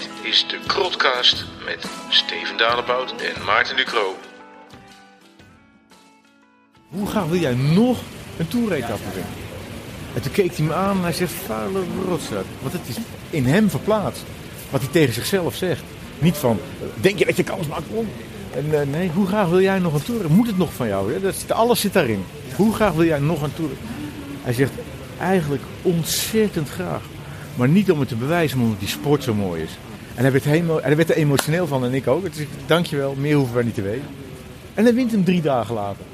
Dit is de Krotcast met Steven Dalebout en Maarten Ducro. Hoe graag wil jij nog een toeretappe? En toen keek hij me aan en hij zegt, vuile rotzaak. Want het is in hem verplaatst. Wat hij tegen zichzelf zegt. Niet van, denk je dat je kans maakt om? En eh, nee, hoe graag wil jij nog een toer? Moet het nog van jou? Dat alles zit daarin. Hoe graag wil jij nog een toer? Hij zegt, eigenlijk ontzettend graag. Maar niet om het te bewijzen, omdat die sport zo mooi is. En hij werd, helemaal, hij werd er emotioneel van en ik ook. Dus ik, dankjewel, meer hoeven wij niet te weten. En hij wint hem drie dagen later.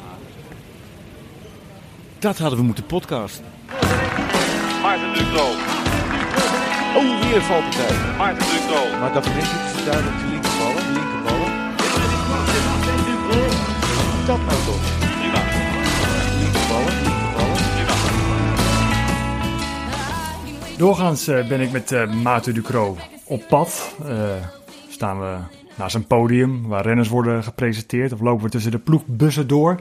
Dat hadden we moeten podcasten. Maarten Ducro. Oh, weer valt het uit. Maarten Ducro. Maar dat brengt het duidelijk de linkerballen. De linkerballen. Dat nou toch. Prima. Linkerballen, linkerballen. Prima. Doorgaans eh, ben ik met eh Maarten Ducro op pad. Eh, staan we naast een podium waar renners worden gepresenteerd. Of lopen we tussen de ploegbussen door.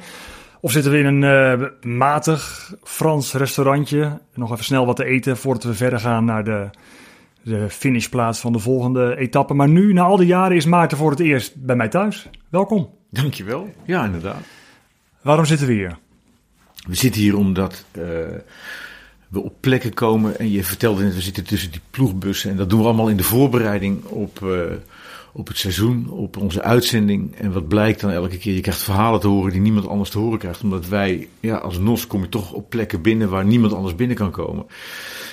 Of zitten we in een eh, matig Frans restaurantje. Nog even snel wat te eten voordat we verder gaan naar de, de finishplaats van de volgende etappe. Maar nu, na al die jaren, is Maarten voor het eerst bij mij thuis. Welkom. Dankjewel. Ja, inderdaad. Waarom zitten we hier? We zitten hier omdat eh, we op plekken komen. En je vertelde net, we zitten tussen die ploegbussen. En dat doen we allemaal in de voorbereiding op, eh, op het seizoen, op onze uitzending. En wat blijkt dan elke keer? Je krijgt verhalen te horen die niemand anders te horen krijgt. Omdat wij, ja, als NOS kom je toch op plekken binnen waar niemand anders binnen kan komen.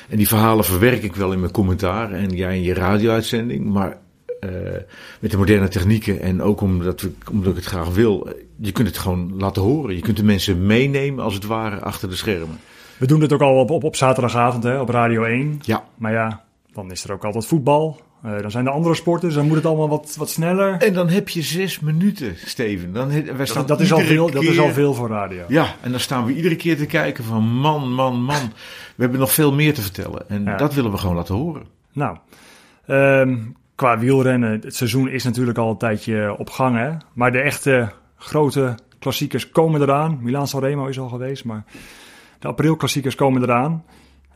En die verhalen verwerk ik wel in mijn commentaar en jij in je radio-uitzending. Maar eh, met de moderne technieken en ook omdat, we, omdat ik het graag wil, je kunt het gewoon laten horen. Je kunt de mensen meenemen als het ware achter de schermen. We doen dit ook al op, op, op zaterdagavond hè, op Radio 1. Ja. Maar ja, dan is er ook altijd voetbal. Eh, dan zijn er andere sporten, dus dan moet het allemaal wat, wat sneller. En dan heb je zes minuten, Steven. Dan, he- wij staan Dat, dat, is al veel, dat is al veel voor radio. Ja, en dan staan we iedere keer te kijken van man, man, man. We hebben nog veel meer te vertellen. En Ja. dat willen we gewoon laten horen. Nou, ehm, qua wielrennen, het seizoen is natuurlijk al een tijdje op gang. Hè? Maar de echte grote klassiekers komen eraan. Milaan Sanremo is al geweest, maar de aprilklassiekers komen eraan.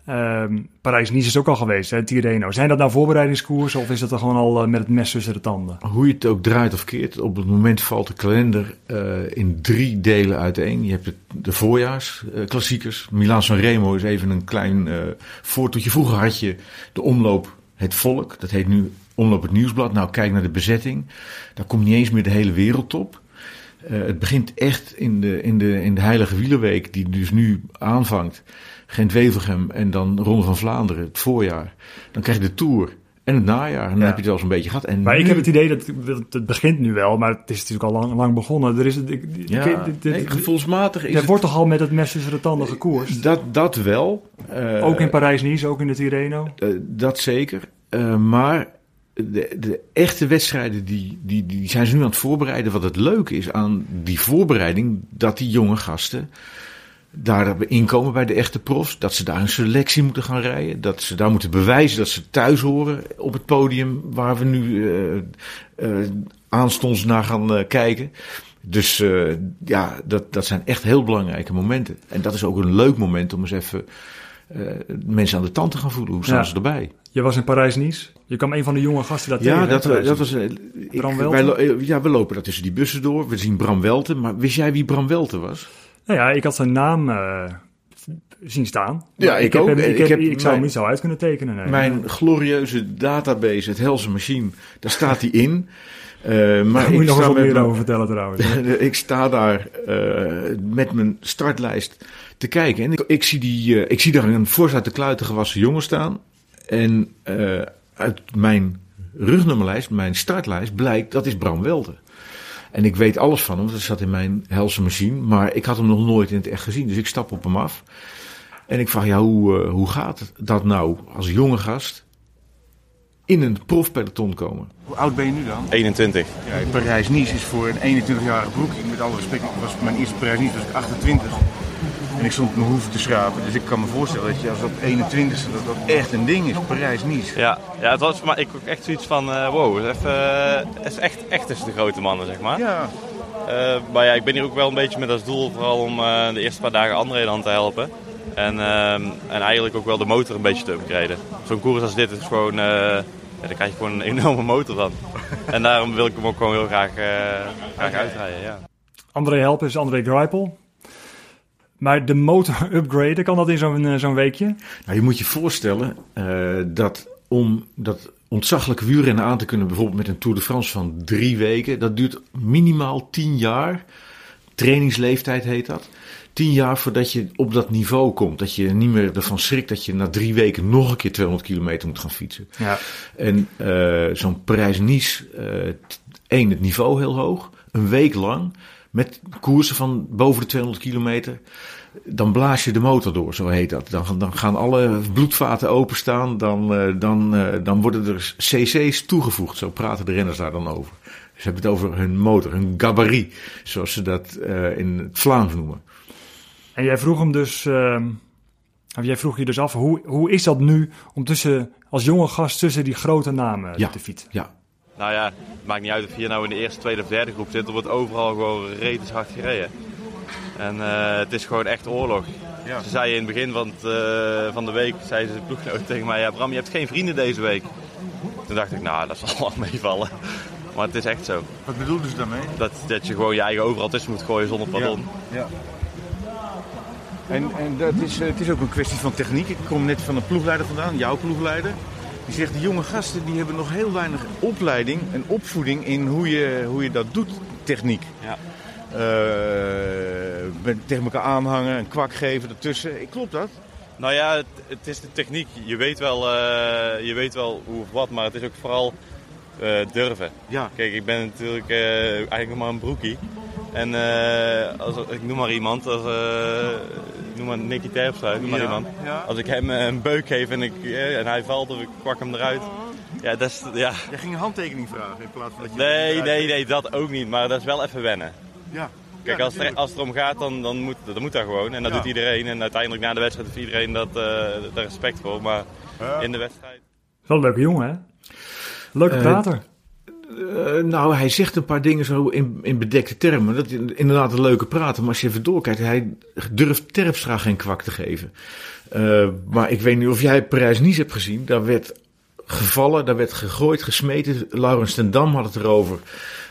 Ehm Parijs-Nice is ook al geweest, hè, Tirreno. Zijn dat nou voorbereidingskoersen of is dat er gewoon al eh, met het mes tussen de tanden? Hoe je het ook draait of keert, op het moment valt de kalender eh, in drie delen uiteen. Je hebt de voorjaarsklassiekers. Milaan Sanremo is even een klein eh voortoetje. Vroeger had je de omloop Het Volk. Dat heet nu Omloop het Nieuwsblad. Nou, kijk naar de bezetting. Daar komt niet eens meer de hele wereld op. Eh, het begint echt in de, in, de, in de Heilige Wielerweek, die dus nu aanvangt. Gent-Wevelgem en dan Ronde van Vlaanderen, het voorjaar. Dan krijg je de Tour en het najaar. En dan Ja. heb je het wel eens een beetje gehad. En Maar ik heb het idee dat dat het begint nu wel, maar het is natuurlijk al lang, lang begonnen. Er, is, ik- Ja, ik- dit- dit- nee, gevoelsmatig is er het- wordt toch al met het mes tussen de tanden gekoerst? dat, dat wel. Eh, Ook in Parijs-Nice, ook in de Tirreno. eh, dat zeker. Eh, maar de, de echte wedstrijden die, die, die zijn ze nu aan het voorbereiden. Wat het leuke is aan die voorbereiding, dat die jonge gasten daar inkomen bij de echte profs. Dat ze daar een selectie moeten gaan rijden. Dat ze daar moeten bewijzen dat ze thuis horen op het podium waar we nu eh, aanstonds naar gaan eh, kijken. Dus ja, dat, dat zijn echt heel belangrijke momenten. En dat is ook een leuk moment om eens even mensen aan de tand te gaan voelen. Hoe staan Ja. ze erbij? Je was in Parijs-Nice. Je kwam een van de jonge gasten daar Ja, tegen. dat, hè, dat was. eh, ik- Bram wij, eh, ja, we lopen daar tussen die bussen door. We zien Bram Welten. Maar wist jij wie Bram Welten was? Nou ja, ik had zijn naam eh, zien staan. Ja, ik heb ook. hem- ik, Ik heb, ik zou mijn- hem niet zo uit kunnen tekenen. Nee. Mijn glorieuze database, het Helse Machine, daar staat hij in. Eh, maar Daar moet je ik nog wat meer over vertellen trouwens. ik sta daar eh, met mijn startlijst te kijken. En ik, ik, zie, die, eh, ik zie daar een fors uit de kluiten gewassen jongen staan. En eh, uit mijn rugnummerlijst, mijn startlijst, blijkt dat is Bram Welten. En ik weet alles van hem, want dat zat in mijn helse machine. Maar ik had hem nog nooit in het echt gezien. Dus ik stap op hem af. En ik vraag, ja, hoe, eh, hoe gaat dat nou als jonge gast in een profpeloton komen? Hoe oud ben je nu dan? 21. Ja, Parijs-Nice is voor een 21-jarige broek. Met alle respect, was mijn eerste Parijs-Nice was ik 28. En ik stond mijn hoeven te schrapen. Dus ik kan me voorstellen dat je als op 21ste dat dat echt een ding is. Parijs-Nice. Ja, ja, het was voor mij ik ook echt zoiets van, eh, wow, het is, even, eh, het is echt, echt tussen de grote mannen, zeg maar. Ja, Eh, maar ja, ik ben hier ook wel een beetje met als doel vooral om eh, de eerste paar dagen André dan te helpen. En, ehm, en eigenlijk ook wel de motor een beetje te upgraden. Zo'n koers als dit is gewoon, eh, ja, daar krijg je gewoon een enorme motor van. en daarom wil ik hem ook gewoon heel graag, eh, graag uitrijden, ja. André Help is André Greipel. Maar de motor upgraden, kan dat in zo'n eh, zo'n weekje? Nou, je moet je voorstellen eh, dat om dat ontzaglijke wielrennen aan te kunnen, bijvoorbeeld met een Tour de France van drie weken, dat duurt minimaal tien jaar. Trainingsleeftijd heet dat. Tien jaar voordat je op dat niveau komt. Dat je niet meer ervan schrikt dat je na drie weken nog een keer 200 kilometer moet gaan fietsen. Ja. En eh, zo'n Parijs-Nice, eh, t- één, het niveau heel hoog. Een week lang, met koersen van boven de 200 kilometer. Dan blaas je de motor door, zo heet dat. Dan, dan gaan alle bloedvaten openstaan. Dan, eh, dan, eh, dan worden er cc's toegevoegd. Zo praten de renners daar dan over. Ze hebben het over hun motor, hun gabarit. Zoals ze dat eh, in het Vlaams noemen. En jij vroeg hem dus, ehm, jij vroeg je dus af, hoe, hoe is dat nu om tussen, als jonge gast tussen die grote namen Ja. te fietsen? Ja, Nou ja, het maakt niet uit of je hier nou in de eerste, tweede of derde groep zit. Er wordt overal gewoon retens hard gereden. En eh, het is gewoon echt oorlog. Ja. Ze zei in het begin van, het, eh, van de week, zei ze de ploeggenoot tegen mij... Ja Bram, je hebt geen vrienden deze week. Toen dacht ik, nou dat zal wel meevallen. Maar het is echt zo. Wat bedoelde ze daarmee? Dat, dat je gewoon je eigen overal tussen moet gooien zonder pardon. Ja. En, en dat is, het is ook een kwestie van techniek. Ik kom net van een ploegleider vandaan, jouw ploegleider. Die zegt, die jonge gasten die hebben nog heel weinig opleiding en opvoeding in hoe je, hoe je dat doet, techniek. Ja. Met tegen elkaar aanhangen, een kwak geven ertussen. Klopt dat? Nou ja, het, het is de techniek. Je weet, wel, eh, je weet wel hoe of wat, maar het is ook vooral eh, durven. Ja. Kijk, ik ben natuurlijk eigenlijk nog maar een broekie. En eh, als, ik noem maar iemand, als, eh, ik noem maar Nicky Terpstra, ik noem maar Ja, iemand. ja. Als ik hem eh, een beuk geef en, ik, en hij valt of ik kwak hem eruit. Ja, dat is, ja. Jij ging een handtekening vragen in plaats van dat je... Nee, nee, nee, dat ook niet. Maar dat is wel even wennen. Ja. Kijk, als, het, als het erom gaat, dan, dan, moet, dan moet dat gewoon. En dat Ja. doet iedereen. En uiteindelijk na de wedstrijd heeft iedereen dat, eh, daar respect voor. Maar Ja. in de wedstrijd... Wel een leuke jongen, hè? Leuke prater. Eh, nou, hij zegt een paar dingen zo in, in bedekte termen. Dat is inderdaad een leuke praten. Maar als je even doorkijkt, hij durft Terpstra geen kwak te geven. Eh, maar ik weet niet of jij Parijs-Nice hebt gezien. Daar werd gevallen, daar werd gegooid, gesmeten. Laurens ten Dam had het erover.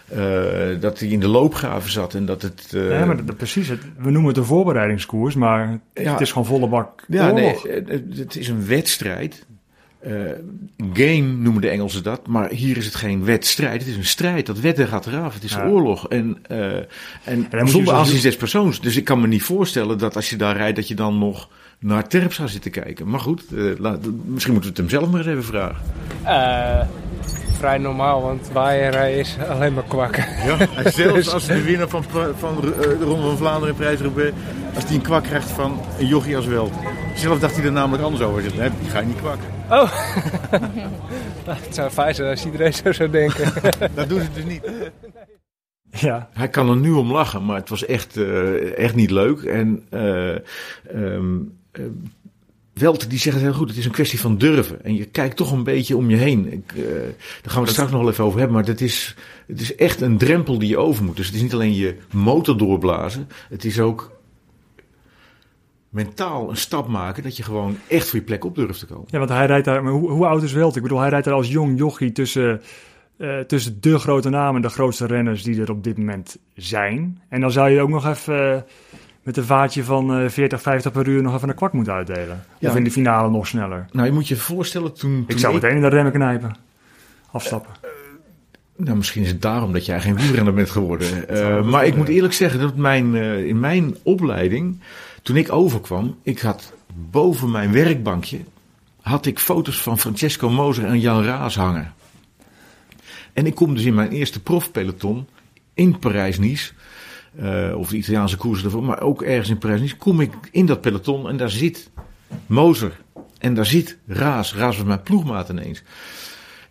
eh, dat hij in de loopgraven zat en dat het... ja, maar dat, precies. Het, we noemen het een voorbereidingskoers, maar Ja. het is gewoon volle bak Ja, nee, oorlog. het- het- het is een wedstrijd. Eh, game noemen de Engelsen dat, maar hier is het geen wedstrijd. Het is een strijd. Dat wedden gaat eraf. Het is Ja. oorlog. En, eh en, zonder zo- aanzien des persoons. Dus ik kan me niet voorstellen dat als je daar rijdt, dat je dan nog naar Terpstra zit te kijken. Maar goed, eh, laat- misschien moeten we het hem zelf maar eens even vragen. Eh, vrij normaal, want waaierij is alleen maar kwakken. Ja, en zelfs als de winnaar van, van de Ronde van Vlaanderen in prijs als die een kwak krijgt van een jochie als wel. Zelf dacht hij er namelijk anders over. Die ga je niet kwakken. Oh, het zou fijn zijn als iedereen zo zou denken. Dat doen ze dus niet. Ja, Hij kan er nu om lachen, maar het was echt, eh, echt niet leuk. En eh ehm, eh, Welte die zegt het heel goed, het is een kwestie van durven. En je kijkt toch een beetje om je heen. Ik, eh, daar gaan we het straks nog wel even over hebben. Maar het is, het is echt een drempel die je over moet. Dus het is niet alleen je motor doorblazen. Het is ook mentaal een stap maken dat je gewoon echt voor je plek op durft te komen. ja want hij rijdt daar... Maar hoe, hoe oud is Welt? Ik bedoel, hij rijdt daar als jong jochie tussen, eh, tussen de grote namen, de grootste renners die er op dit moment zijn. En dan zou je ook nog even eh, met een vaartje van eh 40, 50 per uur nog even een kwak moeten uitdelen. Ja. Of in de finale nog sneller. Nou, je moet je voorstellen toen... Ik zou meteen in de remmen knijpen. Afstappen. Nou, misschien is het daarom dat jij geen wielrenner bent geworden. Eh, maar ik moet eerlijk zeggen dat mijn, eh, in mijn opleiding, toen ik overkwam, ik had boven mijn werkbankje, had ik foto's van Francesco Moser en Jan Raas hangen. En ik kom dus in mijn eerste profpeloton in Parijs-Nice, eh, of de Italiaanse koersen ervoor, maar ook ergens in Parijs-Nice, kom ik in dat peloton en daar zit Moser en daar zit Raas. Raas was mijn ploegmaat ineens.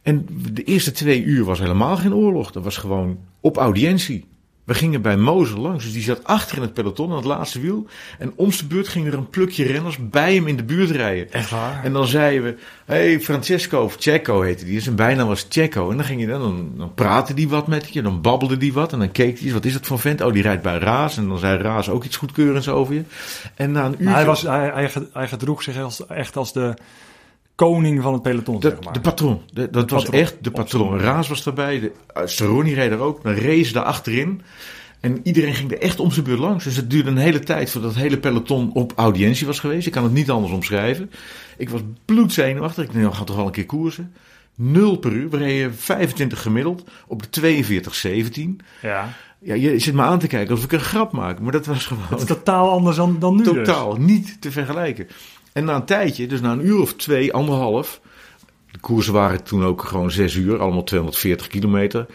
En de eerste twee uur was helemaal geen oorlog. Dat was gewoon op audiëntie. We gingen bij Moser langs, dus die zat achter in het peloton aan het laatste wiel. En om zijn beurt ging er een plukje renners bij hem in de buurt rijden. Echt waar? En dan zeiden we, hey Francesco, of Checo heette die, zijn bijnaam was Checo. En dan ging je dan, dan, dan praatte die wat met je, dan babbelde die wat. En dan keek hij eens, wat is dat voor vent? Oh, die rijdt bij Raas. En dan zei Raas ook iets goedkeurends over je. En na een uur... Hij, was, hij, hij, hij gedroeg zich als, echt als de koning van het peloton, De, zeg maar. de patroon. De- dat was patroon. echt de patroon. Raas was daarbij. De, uh, Saroni reed er ook. Een race daar achterin. En iedereen ging er echt om zijn beurt langs. Dus het duurde een hele tijd voordat het hele peloton op audiëntie was geweest. Ik kan het niet anders omschrijven. Ik was bloedzenuwachtig. Ik dacht, nou, ga toch wel een keer koersen. Nul per uur. We reden 25 gemiddeld op de 42-17. ja. Ja, je zit me aan te kijken alsof ik een grap maak. Maar dat was gewoon... Het is totaal anders dan, dan nu dus. Totaal niet te vergelijken. En na een tijdje, dus na een uur of twee, anderhalf. De koersen waren toen ook gewoon zes uur, allemaal 240 kilometer.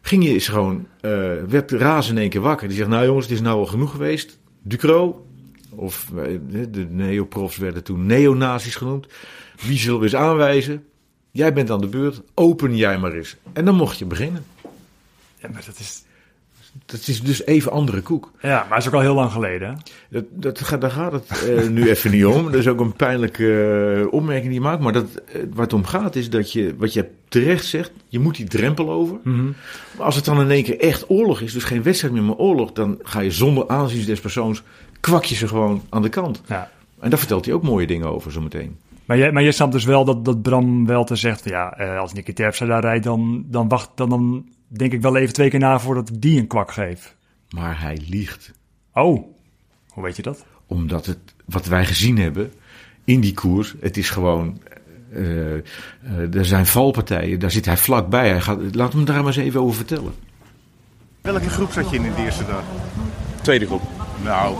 Ging je eens gewoon, eh, werd Raas in één keer wakker. Die zegt: Nou jongens, het is nou al genoeg geweest. Ducro, of eh, de neoprofs werden toen neonazis genoemd. Wie zullen we eens aanwijzen? Jij bent aan de beurt, open jij maar eens. En dan mocht je beginnen. Ja, maar dat is... Dat is dus even andere koek. Ja, maar is ook al heel lang geleden. hè? Dat, dat, gaat- daar gaat het eh, nu even niet om. Dat is ook een pijnlijke eh, opmerking die je maakt. Maar dat, eh, waar het om gaat is dat je, wat je terecht zegt, je moet die drempel over. Mhm. Maar als het dan in één keer echt oorlog is, dus geen wedstrijd meer, maar oorlog, dan ga je zonder aanzien des persoons, kwak je ze gewoon aan de kant. Ja. En daar vertelt hij ook mooie dingen over zometeen. Maar jij, maar jij snapt dus wel dat, dat Bram wel te zegt... ja, als Nicky Terpstra daar rijdt, dan, dan, wacht, dan, dan denk ik wel even twee keer na... voordat ik die een kwak geef. Maar hij liegt. Oh, hoe weet je dat? Omdat het, wat wij gezien hebben in die koers, het is gewoon. eh, eh, er zijn valpartijen, daar zit hij vlakbij. Hij gaat, laat hem daar maar eens even over vertellen. Welke groep zat je in de eerste dag? Tweede groep. Nou,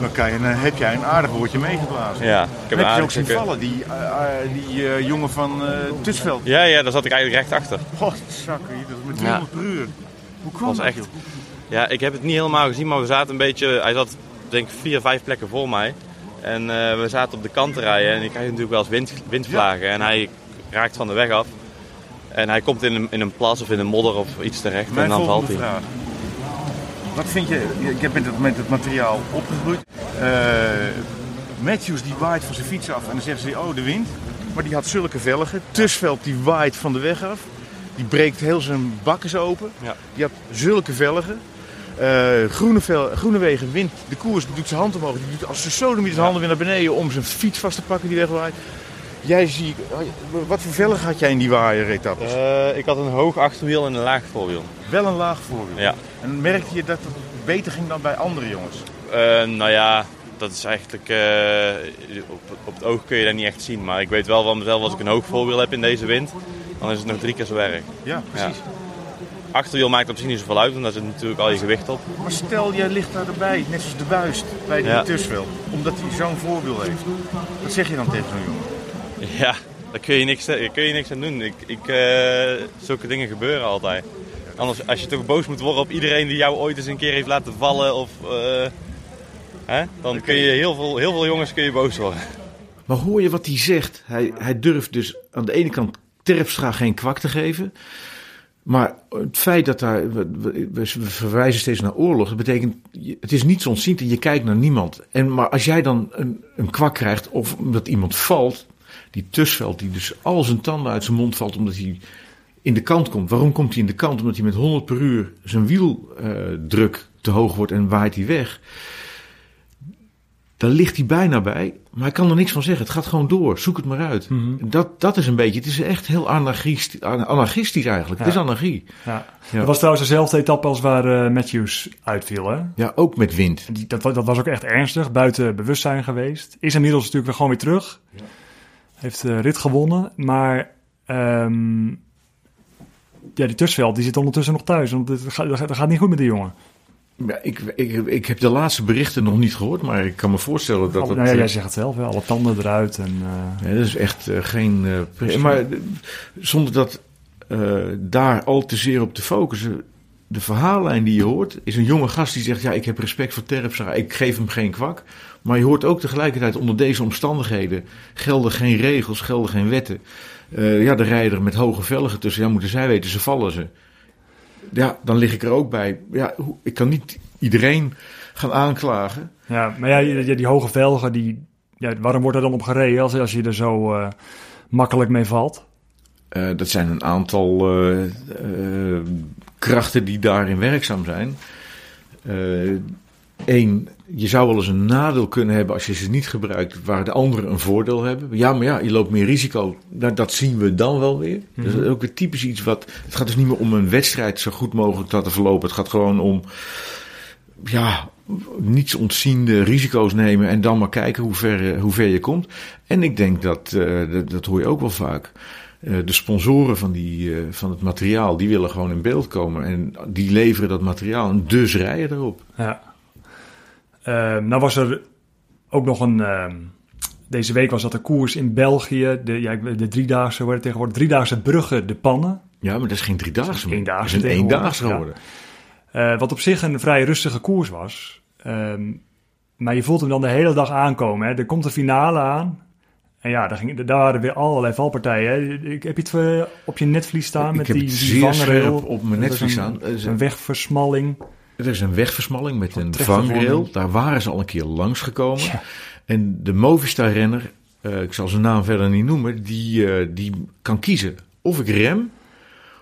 dan kan je, dan heb jij een aardig woordje meegeblazen. Ja, ik heb heb je ook zien vallen, die, eh, eh, die eh, jongen van eh Tussveld. Ja, ja, daar zat ik eigenlijk recht achter. God, zakken, dat is met Ja. 300 per uur. Hoe kwam was dat, echt- joh? Ja, ik heb het niet helemaal gezien, maar we zaten een beetje... Hij zat denk ik vier, vijf plekken voor mij. En eh, we zaten op de kant te rijden en ik krijg natuurlijk wel eens wind, windvlagen. En hij raakt van de weg af. En hij komt in een, in een plas of in een modder of iets terecht Mijn en dan valt hij. vraag. Wat vind je, ik heb met het, materiaal opgegroeid. Eh, Matthews die waait van zijn fiets af en dan zeggen ze, oh de wind. Maar die had zulke velgen. Tussveld die waait van de weg af. Die breekt heel zijn bakkes open. Ja. Die had zulke velgen. Eh Groenevel, Groenewegen wint de koers, doet zijn hand omhoog. Die doet als zijn sodemiet zijn handen weer naar beneden om zijn fiets vast te pakken die wegwaait. Jij zie, wat voor had jij in die waaier-etappes? Eh, ik had een hoog achterwiel en een laag voorwiel. Wel een laag voorwiel. Ja. En merkte je dat het beter ging dan bij andere jongens? Eh, nou ja, dat is eigenlijk... eh, op, op het oog kun je dat niet echt zien. Maar ik weet wel van mezelf, als ik een hoog voorwiel heb in deze wind... dan is het nog drie keer zo erg. Ja, precies. Achterwiel maakt op zich niet zoveel uit, want daar zit natuurlijk al je gewicht op. Maar stel, jij ligt daar erbij, net zoals de buist bij de Ja. Tussveld, omdat hij zo'n voorwiel heeft. Wat zeg je dan tegen zo'n jongen? Ja, daar kun je niks, daar kun je niks aan doen. Ik, ik, eh, zulke dingen gebeuren altijd. Anders, als je toch boos moet worden op iedereen die jou ooit eens een keer heeft laten vallen, of, eh, hè, dan kun je heel veel, heel veel jongens kun je boos worden. Maar hoor je wat hij zegt? Hij, hij durft dus aan de ene kant Terpstra geen kwak te geven. Maar het feit dat daar. We, verwijzen steeds naar oorlog. Dat betekent. Het is niets ontziend en je kijkt naar niemand. En, maar als jij dan een, een kwak krijgt. of omdat iemand valt. Die tussenveld. die dus al zijn tanden uit zijn mond valt. omdat hij in de kant komt. Waarom komt hij in de kant? Omdat hij met 100 per uur. zijn wieldruk te hoog wordt en waait hij weg. Daar ligt hij bijna bij, maar hij kan er niks van zeggen. Het gaat gewoon door. Zoek het maar uit. dat, dat is een beetje, het is echt heel anarchistisch, anarchistisch eigenlijk. Het Ja. is anarchie. Ja. Ja. Dat was trouwens dezelfde etappe als waar eh, Matthews uitviel. Hè? Ja, ook met wind. Die, dat, dat was ook echt ernstig, buiten bewustzijn geweest. Is inmiddels natuurlijk weer gewoon weer terug. Heeft de rit gewonnen, maar ehm, ja, die Tussveld die zit ondertussen nog thuis. Want het gaat, gaat- niet goed met die jongen. Ja, ik, ik, ik heb de laatste berichten nog niet gehoord, maar ik kan me voorstellen dat Alle- het... nou ja, eh, jij zegt het zelf, hè? alle tanden eruit. En, eh, Ja, dat is echt eh, geen. eh, pre- maar eh, zonder dat eh, daar al te zeer op te focussen. De verhaallijn die je hoort is een jonge gast die zegt: Ja, ik heb respect voor Terpstra, ik geef hem geen kwak. Maar je hoort ook tegelijkertijd onder deze omstandigheden gelden geen regels, gelden geen wetten. Eh, ja, de rijder met hoge velgen tussen, ja, moeten zij weten, ze vallen ze. Ja, dan lig ik er ook bij. Ja, hoe- ik kan niet iedereen gaan aanklagen. ja, maar ja, die, die hoge velgen, die, ja, waarom wordt er dan op gereden als, als je er zo eh, makkelijk mee valt? Eh, dat zijn een aantal krachten die daarin werkzaam zijn. Eén je zou wel eens een nadeel kunnen hebben als je ze niet gebruikt, waar de anderen een voordeel hebben. Ja, maar ja, je loopt meer risico. Nou, dat zien we dan wel weer. Dat is ook weer typisch iets wat. Het gaat dus niet meer om een wedstrijd zo goed mogelijk te laten verlopen. Het gaat gewoon om. Ja, niets ontziende risico's nemen en dan maar kijken hoe ver, eh, hoe ver je komt. En ik denk dat, eh, dat, dat hoor je ook wel vaak. Eh, de sponsoren van, die, van het materiaal, die willen gewoon in beeld komen. En die leveren dat materiaal en dus rijden erop. Ja. Ehm, nou was er ook nog een... ehm, deze week was dat de koers in België. De, ja, de driedaagse worden tegenwoordig driedaagse bruggen de pannen. Ja, maar dat is geen driedaagse meer. Dat is een eendaagse ja. geworden. Eh, wat op zich een vrij rustige koers was. Ehm, maar je voelt hem dan de hele dag aankomen. Hè. Er komt de finale aan. En ja, daar, ging, daar waren weer allerlei valpartijen. Hè. Ik, heb je het eh, op je netvlies staan? Ik met heb die, het die zeer op mijn netvlies staan. Een een- wegversmalling. Er is een wegversmalling met een vangrail. Daar waren ze al een keer langsgekomen. Ja. En de Movistar-renner, eh, ik zal zijn naam verder niet noemen, die, eh, die kan kiezen of ik rem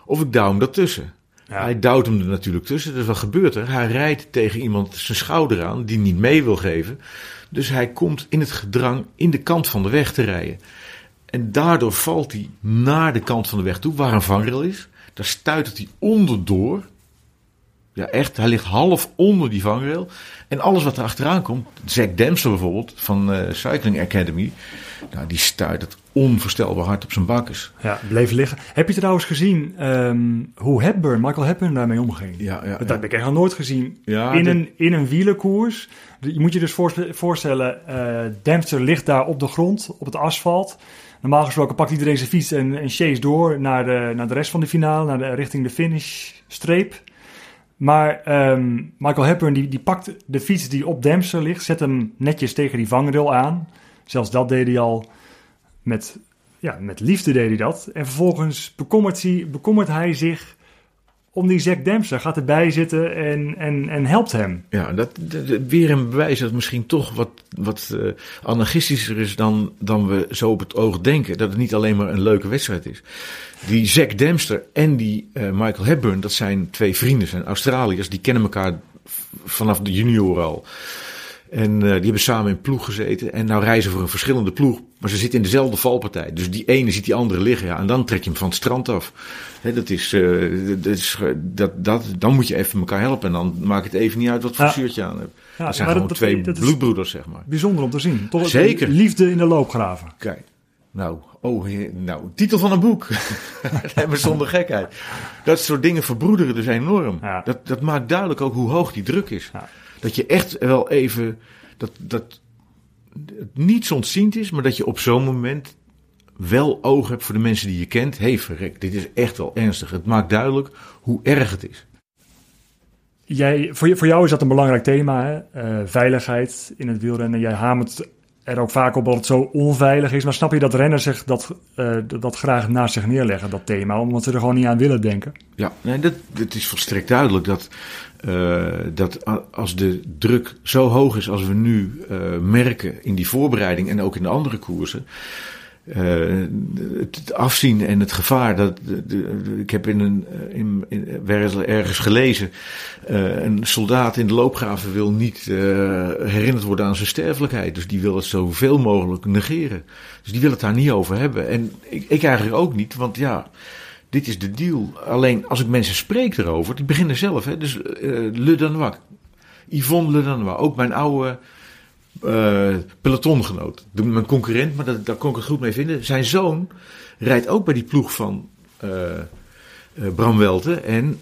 of ik douw hem ertussen. Ja. Hij duwt hem er natuurlijk tussen. Dus wat gebeurt er? Hij rijdt tegen iemand zijn schouder aan die niet mee wil geven. Dus hij komt in het gedrang in de kant van de weg te rijden. En daardoor valt hij naar de kant van de weg toe, waar een vangrail is. Daar stuitert hij onderdoor. Ja, echt. Hij ligt half onder die vangrail. En alles wat er achteraan komt, Zack Dempster bijvoorbeeld, van eh, Cycling Academy, nou, die stuitert onvoorstelbaar hard op zijn bakkes. Ja, bleef liggen. Heb je trouwens gezien ehm, hoe Hepburn, Michael Hepburn daarmee omging? Ja, ja, Dat ja. heb ik echt nog nooit gezien. Ja, in, een, in een wielerkoers. Je moet je dus voorstellen, eh Dempster ligt daar op de grond, op het asfalt. Normaal gesproken pakt iedereen zijn fiets en, en chase door naar de, naar de rest van de finale, naar de, richting de finishstreep. Maar ehm, Michael Hepburn die, die pakt de fiets die op Dempster ligt, zet hem netjes tegen die vangrail aan. Zelfs dat deed hij al met, ja, met liefde deed hij dat. En vervolgens bekommert hij, bekommert hij zich om die Zack Dempster. Gaat erbij zitten en, en, en helpt hem. Ja, dat, weer een bewijs dat misschien toch wat, wat eh, anarchistischer is dan, dan we zo op het oog denken. Dat het niet alleen maar een leuke wedstrijd is. Die Zack Dempster en die eh, Michael Hepburn, dat zijn twee vrienden, zijn Australiërs. Die kennen elkaar vanaf de junior al. En eh, die hebben samen in ploeg gezeten. En nou reizen voor een verschillende ploeg. Maar ze zitten in dezelfde valpartij. Dus die ene ziet die andere liggen. Ja, en dan trek je hem van het strand af. Dat is, eh, dat is, eh, dat, dat, dan moet je even elkaar helpen. En dan maakt het even niet uit wat voor Ja. shirtje je aan hebt. Ja, dat zijn gewoon dat- twee dat bloedbroeders, zeg maar. Bijzonder om te zien. Zeker. Liefde in de loopgraven. Kijk. Nou, oh, nou, titel van een boek. Maar zonder gekheid. Dat soort dingen verbroederen dus enorm. Ja. Dat, dat maakt duidelijk ook hoe hoog die druk is. Ja. Dat je echt wel even, dat, dat het niet ontziend is, maar dat je op zo'n moment wel oog hebt voor de mensen die je kent. Hé, hey, verrek, dit is echt wel ernstig. Het maakt duidelijk hoe erg het is. Jij, voor, voor jou is dat een belangrijk thema, hè? Eh, veiligheid in het wielrennen. Jij hamert er ook vaak op dat het zo onveilig is. Maar snap je dat renners zich dat, eh, dat, graag naast zich neerleggen, dat thema, omdat ze er gewoon niet aan willen denken? Ja, nee, dat, is volstrekt duidelijk dat, eh, dat als de druk zo hoog is als we nu eh, merken in die voorbereiding en ook in de andere koersen. Eh, het, afzien en het gevaar. Dat, de, ik heb in een, eh, in, ergens- gelezen. eh, een soldaat in de loopgraven wil niet herinnerd worden aan zijn sterfelijkheid. Dus die wil het zoveel mogelijk negeren. Dus die wil het daar niet over hebben. En ik, ik eigenlijk ook niet, want ja. Dit is de deal. Alleen als ik mensen spreek erover, die beginnen zelf. Hè, dus eh Le Danois, Yvonne Le Danois, ook mijn oude eh, pelotongenoot. Mijn concurrent, maar dat, daar kon ik het goed mee vinden. Zijn zoon rijdt ook bij die ploeg van eh, Bram Welten. En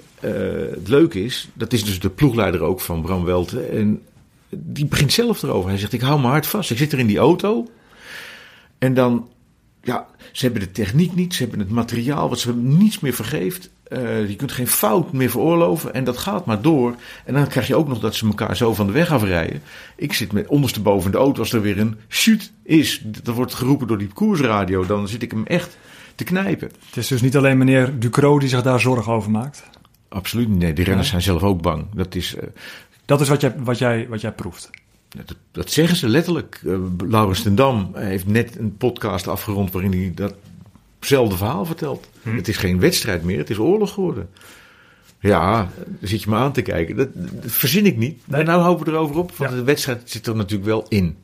het leuke is, dat is dus de ploegleider ook van Bram Welten. En die begint zelf erover. Hij zegt, ik hou mijn hart vast. Ik zit er in die auto. En dan, ja, ze hebben de techniek niet. Ze hebben het materiaal wat ze niets meer vergeeft. Eh, je kunt geen fout meer veroorloven. En dat gaat maar door. En dan krijg je ook nog dat ze elkaar zo van de weg afrijden. Ik zit met ondersteboven in de auto als er weer een shoot is. Dat wordt geroepen door die koersradio. Dan zit ik hem echt te knijpen. Het is dus niet alleen meneer Ducro die zich daar zorgen over maakt. Absoluut niet. Nee, die renners zijn zelf ook bang. Dat is... eh, Dat is wat jij, wat jij, wat jij proeft. Dat, dat zeggen ze letterlijk. Uh, Laurens ten Dam heeft net een podcast afgerond waarin hij datzelfde verhaal vertelt. Het is geen wedstrijd meer, het is oorlog geworden. Ja, dan zit je me aan te kijken. Dat, dat verzin ik niet. Nee. Nou houden we erover op, want Ja. de wedstrijd zit er natuurlijk wel in.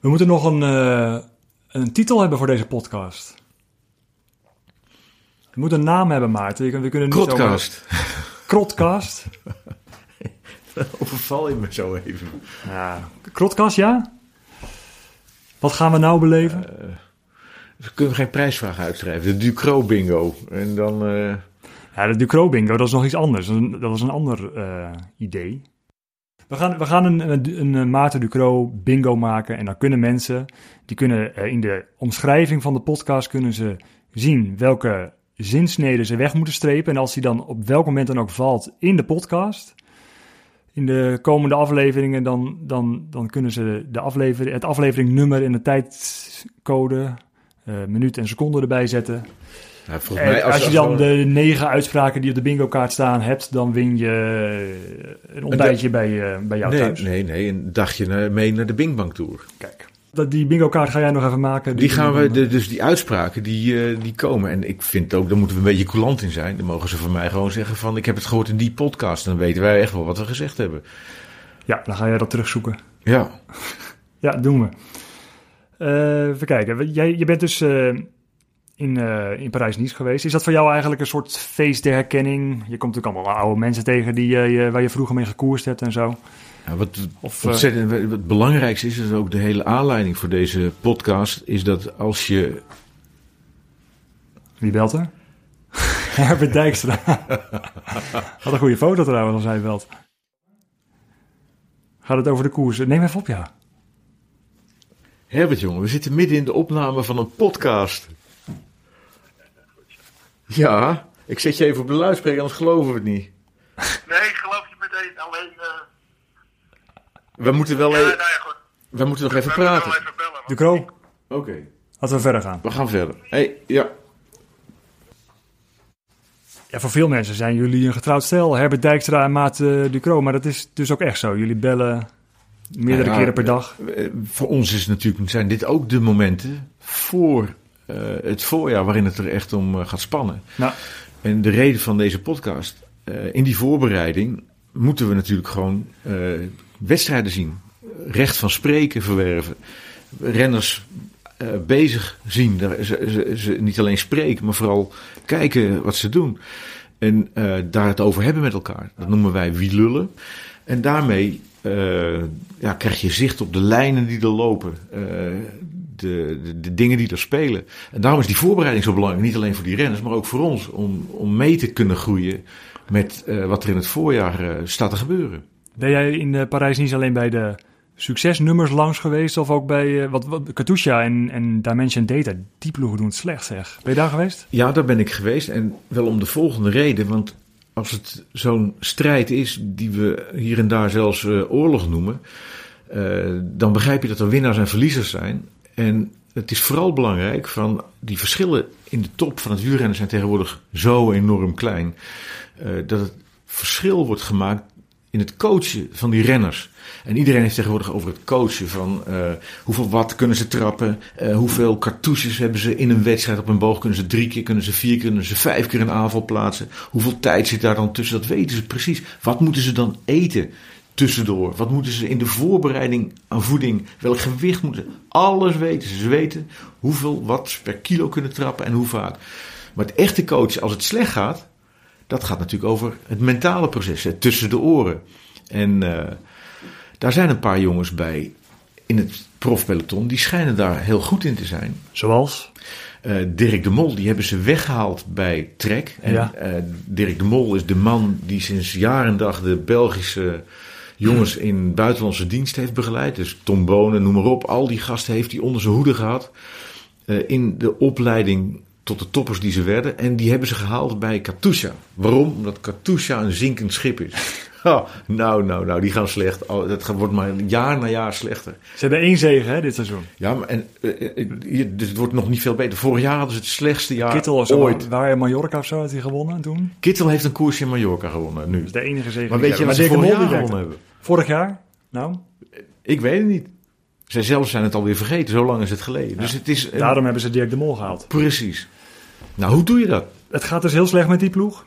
We moeten nog een, eh, een titel hebben voor deze podcast. We moeten een naam hebben, Maarten. We kunnen niet zomaar- Krotcast. Krotcast. Overval je me zo even. Ja. Krotcast, ja? Wat gaan we nou beleven? We kunnen geen prijsvraag uitschrijven. De Ducro bingo. En dan... eh, Ja, de Ducro bingo, dat is nog iets anders. Dat is een, ander eh, idee. We gaan, we gaan een, een, een, Maarten Ducro bingo maken. En dan kunnen mensen, die kunnen eh, in de omschrijving van de podcast kunnen ze zien welke zinsneden ze weg moeten strepen. En als die dan op welk moment dan ook valt in de podcast, in de komende afleveringen, dan, dan, dan kunnen ze de aflevering, het afleveringnummer en de tijdcode, minuut en seconde erbij zetten. nou, volgens En mij, als, je dan de negen uitspraken die op de bingo kaart staan hebt, dan win je eh, een ontbijtje bij, eh, bij jou Nee, thuis. nee, nee. Een dagje mee naar de Bingbank Tour. Kijk. Dat, die bingo kaart ga jij nog even maken. Die gaan we, de, dus die uitspraken, die, eh, die komen. En ik vind ook, daar moeten we een beetje coulant in zijn. Dan mogen ze van mij gewoon zeggen van, ik heb het gehoord in die podcast. Dan weten wij echt wel wat we gezegd hebben. Ja, dan ga jij dat terugzoeken. Ja, Ja, doen we. Eh even kijken. Jij, je bent dus eh, in, eh, in Parijs-Nice geweest. Is dat voor jou eigenlijk een soort feest der herkenning? Je komt natuurlijk allemaal oude mensen tegen die, je- waar je vroeger mee gekoerst hebt en zo. Ja, wat Of, wat het belangrijkste is, is ook de hele aanleiding voor deze podcast, is dat als je Wie belt er? Herbert Dijkstra. Wat een goede foto trouwens als hij belt. Gaat het over de koers? Neem even op, ja. Herbert, jongen, we zitten midden in de opname van een podcast. Ja, ik zet je even op de luidspreker, anders geloven we het niet. Nee, ik geloof je meteen. Alleen, eh We moeten wel ja, even, nou ja, goed. we moeten nog even We moeten praten. wel even bellen. want- De Kroo, Oké, laten we verder gaan. we gaan verder. Hey, ja. Ja, voor veel mensen zijn jullie een getrouwd stel. Herbert Dijkstra en Maat uh, Ducro. Maar dat is dus ook echt zo. Jullie bellen meerdere Nou ja, keren per dag. Eh, Voor ons is natuurlijk, zijn dit ook de momenten voor eh, het voorjaar waarin het er echt om eh, gaat spannen. Nou, En de reden van deze podcast, eh, in die voorbereiding moeten we natuurlijk gewoon eh, wedstrijden zien. Recht van spreken verwerven. Renners eh, bezig zien. Ze, ze, ze niet alleen spreken, maar vooral kijken wat ze doen. En eh, daar het over hebben met elkaar. Dat noemen wij wielullen. En daarmee eh, ja, krijg je zicht op de lijnen die er lopen. eh, de, de, de dingen die er spelen. En daarom is die voorbereiding zo belangrijk. Niet alleen voor die renners, maar ook voor ons. Om, om mee te kunnen groeien met eh, wat er in het voorjaar staat te gebeuren. ben jij in Parijs niet alleen bij de succesnummers langs geweest? Of ook bij wat, wat, Katusha en, en Dimension Data? Die ploegen doen het slecht, zeg. Ben je daar geweest? Ja, daar ben ik geweest. En wel om de volgende reden. Want als het zo'n strijd is, die we hier en daar zelfs eh, oorlog noemen. eh, dan begrijp je dat er winnaars en verliezers zijn. En het is vooral belangrijk van die verschillen in de top van het wielrennen zijn tegenwoordig zo enorm klein. eh, dat het verschil wordt gemaakt in het coachen van die renners. En iedereen heeft tegenwoordig over het coachen van eh, hoeveel watt kunnen ze trappen, eh, hoeveel cartouches hebben ze in een wedstrijd op een boog, kunnen ze drie keer, kunnen ze vier keer, kunnen ze vijf keer een aanval plaatsen. Hoeveel tijd zit daar dan tussen, dat weten ze precies. Wat moeten ze dan eten tussendoor? Wat moeten ze in de voorbereiding aan voeding, welk gewicht moeten ze? Alles weten ze. Ze weten hoeveel watt per kilo kunnen trappen en hoe vaak. Maar het echte coachen, als het slecht gaat, dat gaat natuurlijk over het mentale proces, het tussen de oren. En eh, daar zijn een paar jongens bij in het profpeloton, die schijnen daar heel goed in te zijn. Zoals? Eh, Dirk de Mol, die hebben ze weggehaald bij Trek. En Ja. eh, Dirk de Mol is de man die sinds jaar en dag de Belgische jongens in buitenlandse dienst heeft begeleid. Dus Tom Bonen, noem maar op. Al die gasten heeft hij onder zijn hoede gehad. eh, in de opleiding tot de toppers die ze werden. En die hebben ze gehaald bij Katusha. Waarom? Omdat Katusha een zinkend schip is. Ha, nou, nou, nou, die gaan slecht. Oh, dat wordt maar jaar na jaar slechter. Ze hebben één zegen hè, dit seizoen. Ja, maar en, het wordt nog niet veel beter. Vorig jaar hadden ze het slechtste jaar Kittel zo, ooit. waar in Mallorca of zo had hij gewonnen toen. Kittel heeft een koers in Mallorca gewonnen nu. Dat is de enige zegen. Maar die weet je wat ze vorig jaar gewonnen hebben? Vorig jaar? Nou, Ik weet het niet. Zij zelf zijn het alweer vergeten. Zo lang is het geleden. Dus het is... een- daarom hebben ze Dirk de Mol gehaald. Precies. Nou, hoe doe je dat? Het gaat dus heel slecht met die ploeg.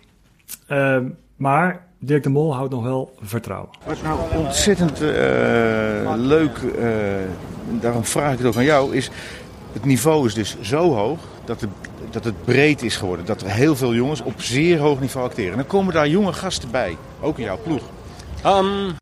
Ehm, Maar Dirk de Mol houdt nog wel vertrouwen. Wat nou ontzettend eh, leuk, eh, daarom vraag ik het ook aan jou, is het niveau is dus zo hoog dat het, dat het breed is geworden. Dat er heel veel jongens op zeer hoog niveau acteren. En dan komen daar jonge gasten bij, ook in jouw ploeg. Um,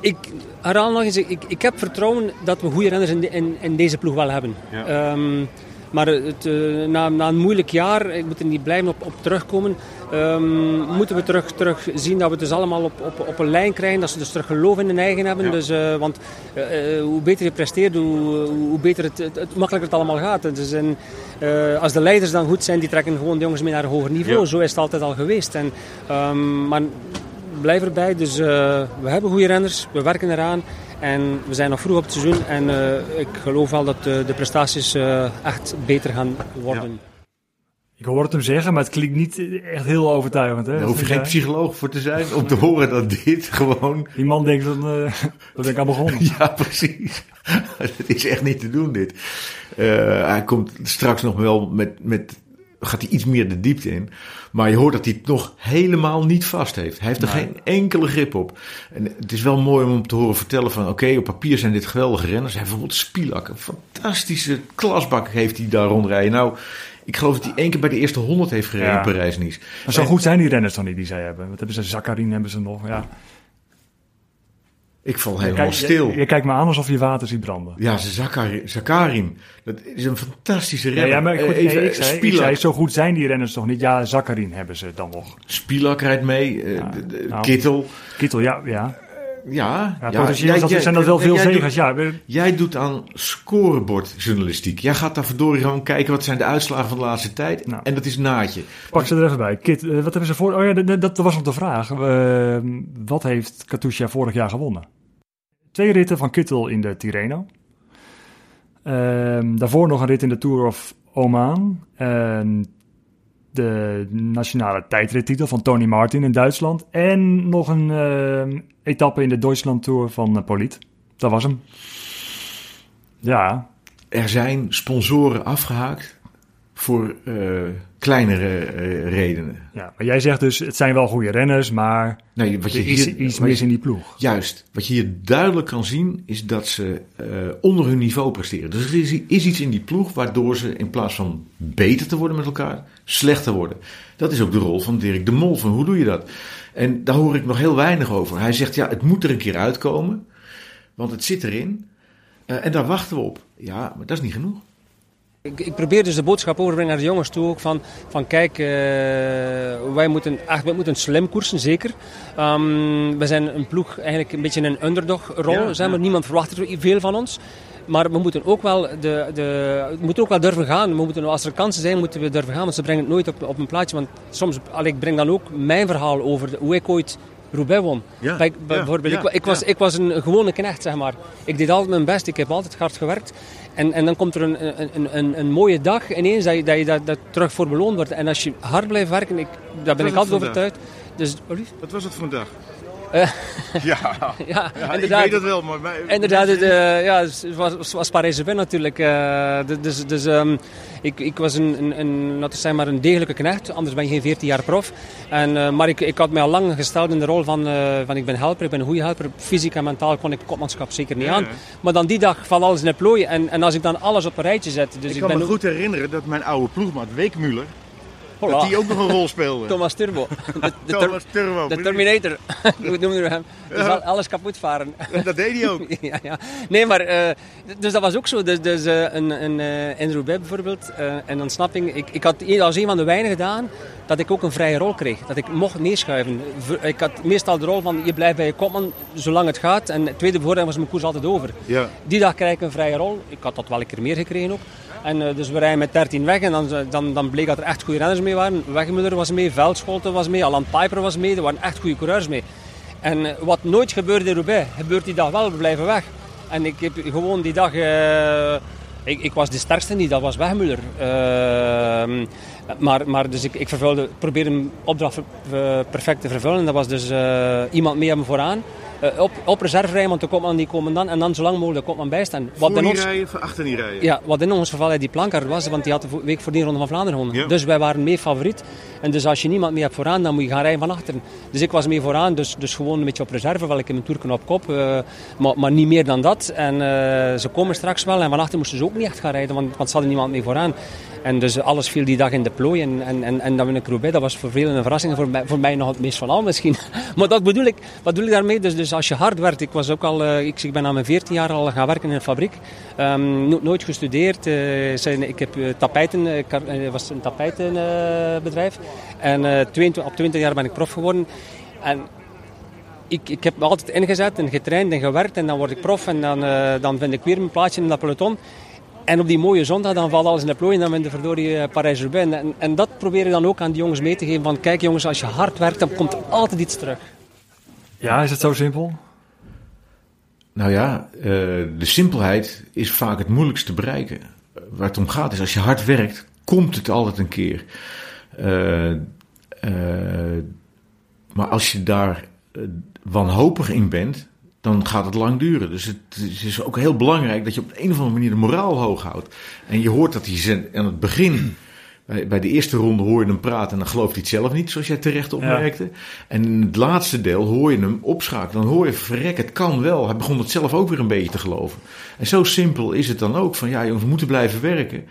ik herhaal nog eens, ik, ik heb vertrouwen dat we goede renners in, de, in, in deze ploeg wel hebben. Ja. Um, maar het, uh, na, na, een moeilijk jaar, ik moet er niet blijven op, op terugkomen, um, moeten we terug, terug zien dat we het dus allemaal op, op, op een lijn krijgen. Dat ze dus terug geloof in hun eigen hebben. Ja. Dus, uh, want uh, hoe beter je presteert, hoe, hoe beter het, het, het, makkelijker het allemaal gaat. Dus en, als de leiders dan goed zijn, die trekken gewoon de jongens mee naar een hoger niveau. Ja. Zo is het altijd al geweest. En, um, maar blijf erbij. Dus we hebben goede renners, we werken eraan. En we zijn nog vroeg op het seizoen en uh, ik geloof wel dat de, de prestaties uh, echt beter gaan worden. Ja. Ik hoor het hem zeggen, maar het klinkt niet echt heel overtuigend. Hè? Daar hoef je geen psycholoog voor te zijn om te horen dat dit gewoon... Die man denkt dat, uh, dat ik aan begonnen. ja, precies. Het is echt niet te doen dit. Uh, hij komt straks nog wel met, met gaat hij iets meer de diepte in. Maar je hoort dat hij het nog helemaal niet vast heeft. Hij heeft er nee. geen enkele grip op. En het is wel mooi om hem te horen vertellen van... oké, okay, op papier zijn dit geweldige renners. Hij heeft bijvoorbeeld Spilak. Een fantastische klasbak heeft hij daar rondrijden. Nou, ik geloof dat hij één keer bij de eerste 100 heeft gereden ja. Parijs-Nice. Maar zo en, goed zijn die renners dan niet die zij hebben. Wat hebben ze? Zakarin hebben ze nog, ja. Ik val helemaal je, stil. Je, je, kijkt me aan alsof je water ziet branden. Ja, Zakarin, Zakarin. Dat is een fantastische renner. Ja, ja maar goed, Even, nee, ik, zei, ik zei, zo goed zijn die renners toch niet? Ja, Zakarin hebben ze dan nog. Spilak rijdt mee. Uh, ja, nou, Kittel. Kittel, ja. ja. Ja, ja, ja jij, dat zijn dat wel veel zegers. Ja. Jij doet aan scorebordjournalistiek. Jij gaat daar verdorie gewoon kijken wat zijn de uitslagen van de laatste tijd. Nou, en dat is naadje. Pak ze er even bij. Kit, wat hebben ze voor... Oh ja, dat, dat was nog de vraag. Uh, wat heeft Katusha vorig jaar gewonnen? Twee ritten van Kittel in de Tirreno. Uh, daarvoor nog een rit in de Tour of Oman. De nationale tijdrittitel van Tony Martin in Duitsland. En nog een uh, etappe in de Duitsland Tour van uh, Poliet. Dat was hem. Ja. Er zijn sponsoren afgehaakt voor uh, kleinere uh, redenen. Ja, maar jij zegt dus, het zijn wel goede renners, maar nee, wat je er is hier, iets mis in die ploeg. Juist. Wat je hier duidelijk kan zien, is dat ze uh, onder hun niveau presteren. Dus er is, is, iets in die ploeg waardoor ze in plaats van beter te worden met elkaar, slechter worden. Dat is ook de rol van Dirk de Mol. Van hoe doe je dat? En daar hoor ik nog heel weinig over. Hij zegt, ja, het moet er een keer uitkomen, want het zit erin. en daar wachten we op. Ja, maar dat is niet genoeg. Ik, ik, probeer dus de boodschap overbrengen naar de jongens toe ook van, van kijk, uh, wij moeten, echt, wij moeten slim koersen, zeker. Um, we zijn een ploeg eigenlijk een beetje in een underdog-rol, ja, zijn ja. maar niemand verwacht er veel van ons. Maar we moeten ook wel, de, de, we moeten ook wel durven gaan. We moeten, als er kansen zijn, moeten we durven gaan. Want ze brengen het nooit op, op een plaatje. Want soms, allee, ik breng dan ook mijn verhaal over hoe ik ooit Roubaix won. Ja, bij, bijvoorbeeld, ja, ik, ik, was, ik was een gewone knecht, zeg maar. Ik deed altijd mijn best, ik heb altijd hard gewerkt. En, en dan komt er een, een, een, een mooie dag ineens dat je, dat je daar, daar terug voor beloond wordt. En als je hard blijft werken, ik, daar ben ik altijd overtuigd. Dus, Wat was het voor een dag? Uh, ja, ja, ja inderdaad. ik weet het wel, maar... Inderdaad, het, uh, ja, het was, was Parijs-Roubaix natuurlijk. Uh, dus dus um, ik, ik was een, een, een, laten we zeggen maar een degelijke knecht, anders ben je geen 14 jaar prof. En, maar ik, ik had mij al lang gesteld in de rol van, van ik ben helper, ik ben een goede helper. Fysiek en mentaal kon ik kopmanschap zeker niet Ja, aan. Maar dan die dag valt alles in het plooi. En, en als ik dan alles op een rijtje zet... Dus ik ik kan ben me ook- goed herinneren dat mijn oude ploegmaat Weekmuller, Dat die ook nog een rol speelde. Thomas Turbo. De, de, Thomas Turbo, de. Terminator. Hoe noemen we hem? Dus al- alles kapot varen. Dat deed hij ook. ja, ja. Nee, maar eh, dus dat was ook zo. Dus, dus eh, een, een, in Roubaix bijvoorbeeld, eh, en ontsnapping. Ik, ik had als een van de weinigen gedaan dat ik ook een vrije rol kreeg. Dat ik mocht meeschuiven. V- Ik had meestal de rol van je blijft bij je kopman zolang het gaat. En het tweede bevoorrading was mijn koers altijd over. Ja. Die dag krijg ik een vrije rol. Ik had dat wel een keer meer gekregen ook. En eh, dus we rijden met 13 weg en dan, dan, dan bleek dat er echt goede renners mee waren. Wegmuller was mee, Veldscholten was mee, Alan Piper was mee. Er waren echt goede coureurs mee. En eh, wat nooit gebeurde in Roubaix, gebeurt die dag wel, we blijven weg. En ik heb gewoon die dag... eh, ik, ik was de sterkste niet, dat was Wegmuller. Ehm, maar, maar dus ik, ik vervulde, probeerde een opdracht eh, perfect te vervullen. Dat was dus eh, iemand mee hebben vooraan. Eh, op, op reserve rijden, want de kopman die komen dan. En dan zo lang mogelijk de kopman bijstaan. Wat Voor in ons, rijden, voor achter niet rijden. ja, wat in ons geval die plankaart was, want die had de week voor die Ronde van Vlaanderen gewonnen. Ja. Dus wij waren mee favoriet. En dus als je niemand meer hebt vooraan, dan moet je gaan rijden van achteren. Dus ik was mee vooraan, dus, dus gewoon een beetje op reserve, wel ik in mijn toerken op kop. eh, maar, maar niet meer dan dat. En eh, ze komen straks wel. En van achter moesten ze ook niet echt gaan rijden, want, want ze hadden niemand mee vooraan. En dus alles viel die dag in de plooi. En, en, en, en win ik Roubaix. Dat was voor velen een verrassing. Voor mij, voor mij nog het meest van al misschien. Maar dat bedoel ik, wat bedoel ik daarmee? Dus, dus als je hard werkt. Ik, was ook al, eh, ik, ik ben aan mijn 14 jaar al gaan werken in een fabriek. No- nooit gestudeerd. zijn, ik heb tapijten, was een tapijtenbedrijf. En eh, 22 op 20 jaar ben ik prof geworden. En ik, ik heb me altijd ingezet en getraind en gewerkt. En dan word ik prof en dan, eh, dan vind ik weer mijn plaatsje in dat peloton. En op die mooie zondag dan valt alles in de plooi en dan ben je verdorie eh, Parijs-Roubaix. En, en dat probeer je dan ook aan die jongens mee te geven. Van kijk jongens, als je hard werkt, dan komt altijd iets terug. Ja, is het zo simpel? Nou ja, eh, de simpelheid is vaak het moeilijkst te bereiken. Waar het om gaat is, als je hard werkt, komt het altijd een keer. Eh, eh, maar als je daar eh, wanhopig in bent, dan gaat het lang duren. Dus het, het is ook heel belangrijk dat je op een of andere manier de moraal hoog houdt. En je hoort dat hij aan het begin, bij, bij de eerste ronde hoor je hem praten en dan gelooft hij het zelf niet, zoals jij terecht opmerkte. En in het laatste deel hoor je hem opschakelen. Dan hoor je, verrek, het kan wel. Hij begon het zelf ook weer een beetje te geloven. En zo simpel is het dan ook. Van ja, jongens, we moeten blijven werken.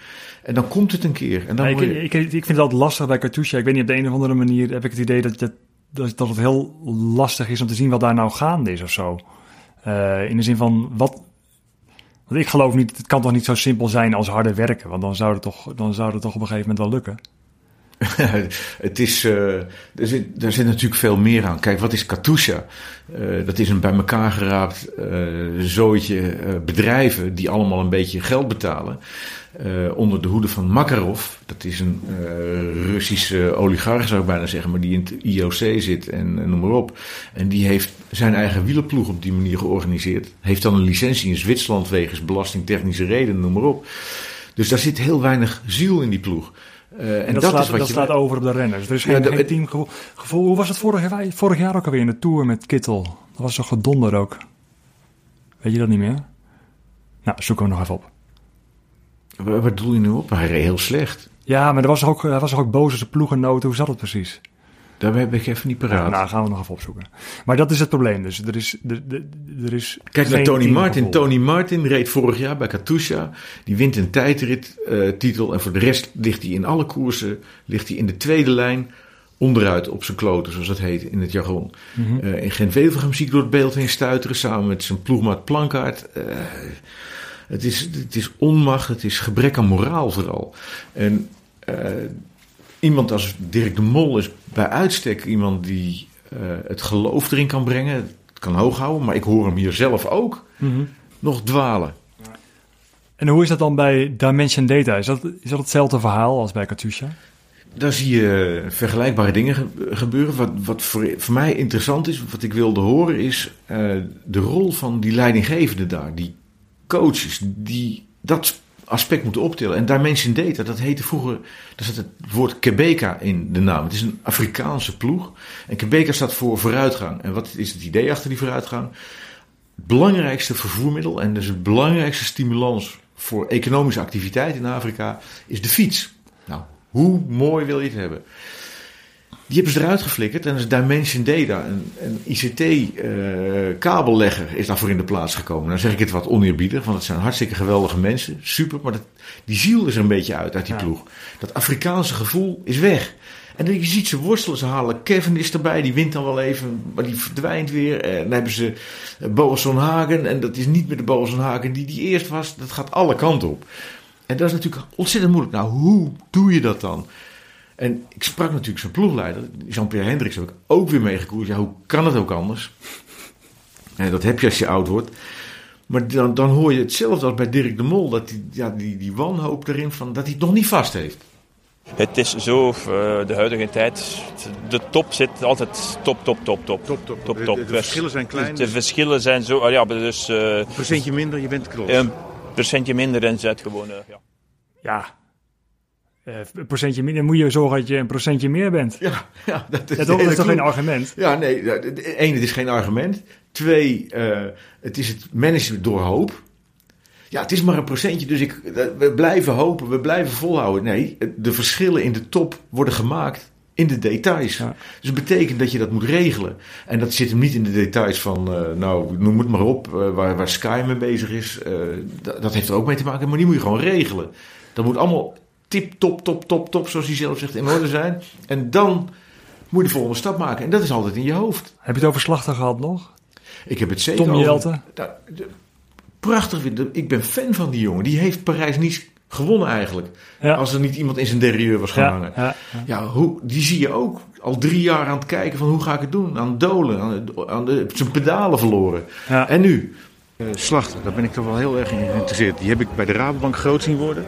En dan komt het een keer. En dan Ja, ik, je- ik, ik vind het altijd lastig bij Katusha. Ik weet niet, op de een of andere manier heb ik het idee dat, dat, dat, dat het heel lastig is om te zien wat daar nou gaande is of zo. Eh, in de zin van, wat... Want ik geloof niet, het kan toch niet zo simpel zijn als harder werken. Want dan zou het toch, dan zou het toch op een gegeven moment wel lukken. het is, eh, er, zit, er natuurlijk veel meer aan. Kijk, wat is Katusha? Eh, dat is een bij elkaar geraapt eh zooitje bedrijven die allemaal een beetje geld betalen. onder de hoede van Makarov. Dat is een Russische oligarch, zou ik bijna zeggen, maar die in het IOC zit en, en noem maar op. En die heeft zijn eigen wielerploeg op die manier georganiseerd. Heeft dan een licentie in Zwitserland wegens belastingtechnische redenen, noem maar op. Dus daar zit heel weinig ziel in die ploeg. Eh, En, dat, slaat, is wat dat je slaat over op de renners. Er is Ja, geen, de- geen teamgevoel. Gevoel, hoe was het vorig jaar, vorig jaar ook alweer in de Tour met Kittel? Dat was zo gedonder ook. Weet je dat niet meer? Nou, zoek hem nog even op. Waar, waar doe je nu op? Hij reed heel slecht. Ja, maar er was ook, hij was ook een ploegenoten. Hoe zat het precies? Daar heb ik even niet paraat. Nou, gaan we nog even opzoeken. Maar dat is het probleem. Dus er is, er, is Kijk naar geen Tony. Martin. Tony Martin reed vorig jaar bij Katusha. Die wint een tijdrit-titel. en voor de rest ligt hij in alle koersen ligt hij in de tweede lijn. Onderuit op zijn kloten, zoals dat heet in het jargon. Mhm. Eh, in Gent-Wevelgem zie ik door het beeld heen stuiteren. Samen met zijn ploegmaat Plankaart. Eh, het, is, het is onmacht. Het is gebrek aan moraal vooral. En eh, iemand als Dirk de Mol is bij uitstek iemand die eh, het geloof erin kan brengen. Het kan hoog houden, maar ik hoor hem hier zelf ook Mhm. nog dwalen. En hoe is dat dan bij Dimension Data? Is dat, is dat hetzelfde verhaal als bij Katusha? Daar zie je vergelijkbare dingen ge- gebeuren. Wat, wat voor, voor mij interessant is, wat ik wilde horen, is eh, de rol van die leidinggevende daar. Die coaches, die dat aspect moeten optillen. En Dimension Data, dat heette vroeger, daar zat het woord Quebeca in de naam. Het is een Afrikaanse ploeg. En Quebeca staat voor vooruitgang. En wat is het idee achter die vooruitgang? Het belangrijkste vervoermiddel en dus het belangrijkste stimulans voor economische activiteit in Afrika is de fiets. Nou, hoe mooi wil je het hebben? Die hebben ze eruit geflikkerd en is Dimension Data, een, een ICT-kabellegger, is daarvoor in de plaats gekomen. Dan zeg ik het wat oneerbiedig, want het zijn hartstikke geweldige mensen, super, maar dat, die ziel is er een beetje uit uit die Ja. ploeg. Dat Afrikaanse gevoel is weg. En dan, je ziet ze worstelen, ze halen Kevin is erbij, die wint dan wel even, maar die verdwijnt weer. En dan hebben ze eh, Boas van Hagen, en dat is niet meer de Boas van Hagen die die eerst was, dat gaat alle kanten op. En dat is natuurlijk ontzettend moeilijk. Nou, hoe doe je dat dan? En ik sprak natuurlijk zijn ploegleider, Jean-Pierre Hendricks, heb ik ook weer meegekoerd. Ja, hoe kan het ook anders? En dat heb je als je oud wordt. Maar dan, dan hoor je hetzelfde als bij Dirk de Mol, dat die, ja, die, die wanhoop erin van dat hij het nog niet vast heeft. Het is zo, eh, de huidige tijd, de top zit altijd top, top, top, top. Top, top. top, De- top. de verschillen zijn klein, De dus- verschillen zijn zo, ah ja, dus eh, Een procentje minder, je bent klopt. een procentje minder en zet gewoon, eh, ja. Ja. Eh, een procentje minder. moet je zorgen dat je een procentje meer bent. Ja, ja dat is, Ja, toch, dat is toch geen argument? Ja, nee. Eén, het is geen argument. Twee, eh, het is het managen door hoop. Ja, het is maar een procentje, dus ik, we blijven hopen, we blijven volhouden. Nee, de verschillen in de top worden gemaakt in de details. Ja. Dus het betekent dat je dat moet regelen. En dat zit hem niet in de details van, eh, nou, noem het maar op, eh, waar, waar Sky mee bezig is. Eh, dat heeft er ook mee te maken, maar die moet je gewoon regelen. Dat moet allemaal tip, top, top, top, top, zoals hij zelf zegt, in orde zijn. En dan moet je de volgende stap maken. En dat is altijd in je hoofd. Heb je het over slachten gehad nog? Ik heb het zeker Tom over- Jelte? Nou, prachtig. vind- Ik ben fan van die jongen. Die heeft Parijs-Nice gewonnen eigenlijk. Ja. Als er niet iemand in zijn derieur was gaan Ja, hangen. ja, ja. Ja, hoe, die zie je ook al drie jaar aan het kijken van hoe ga ik het doen. Aan het dolen, aan, het- aan de, zijn pedalen verloren. Ja. En nu? Eh, Slachter, daar ben ik toch wel heel erg in geïnteresseerd. Die heb ik bij de Rabobank groot zien worden.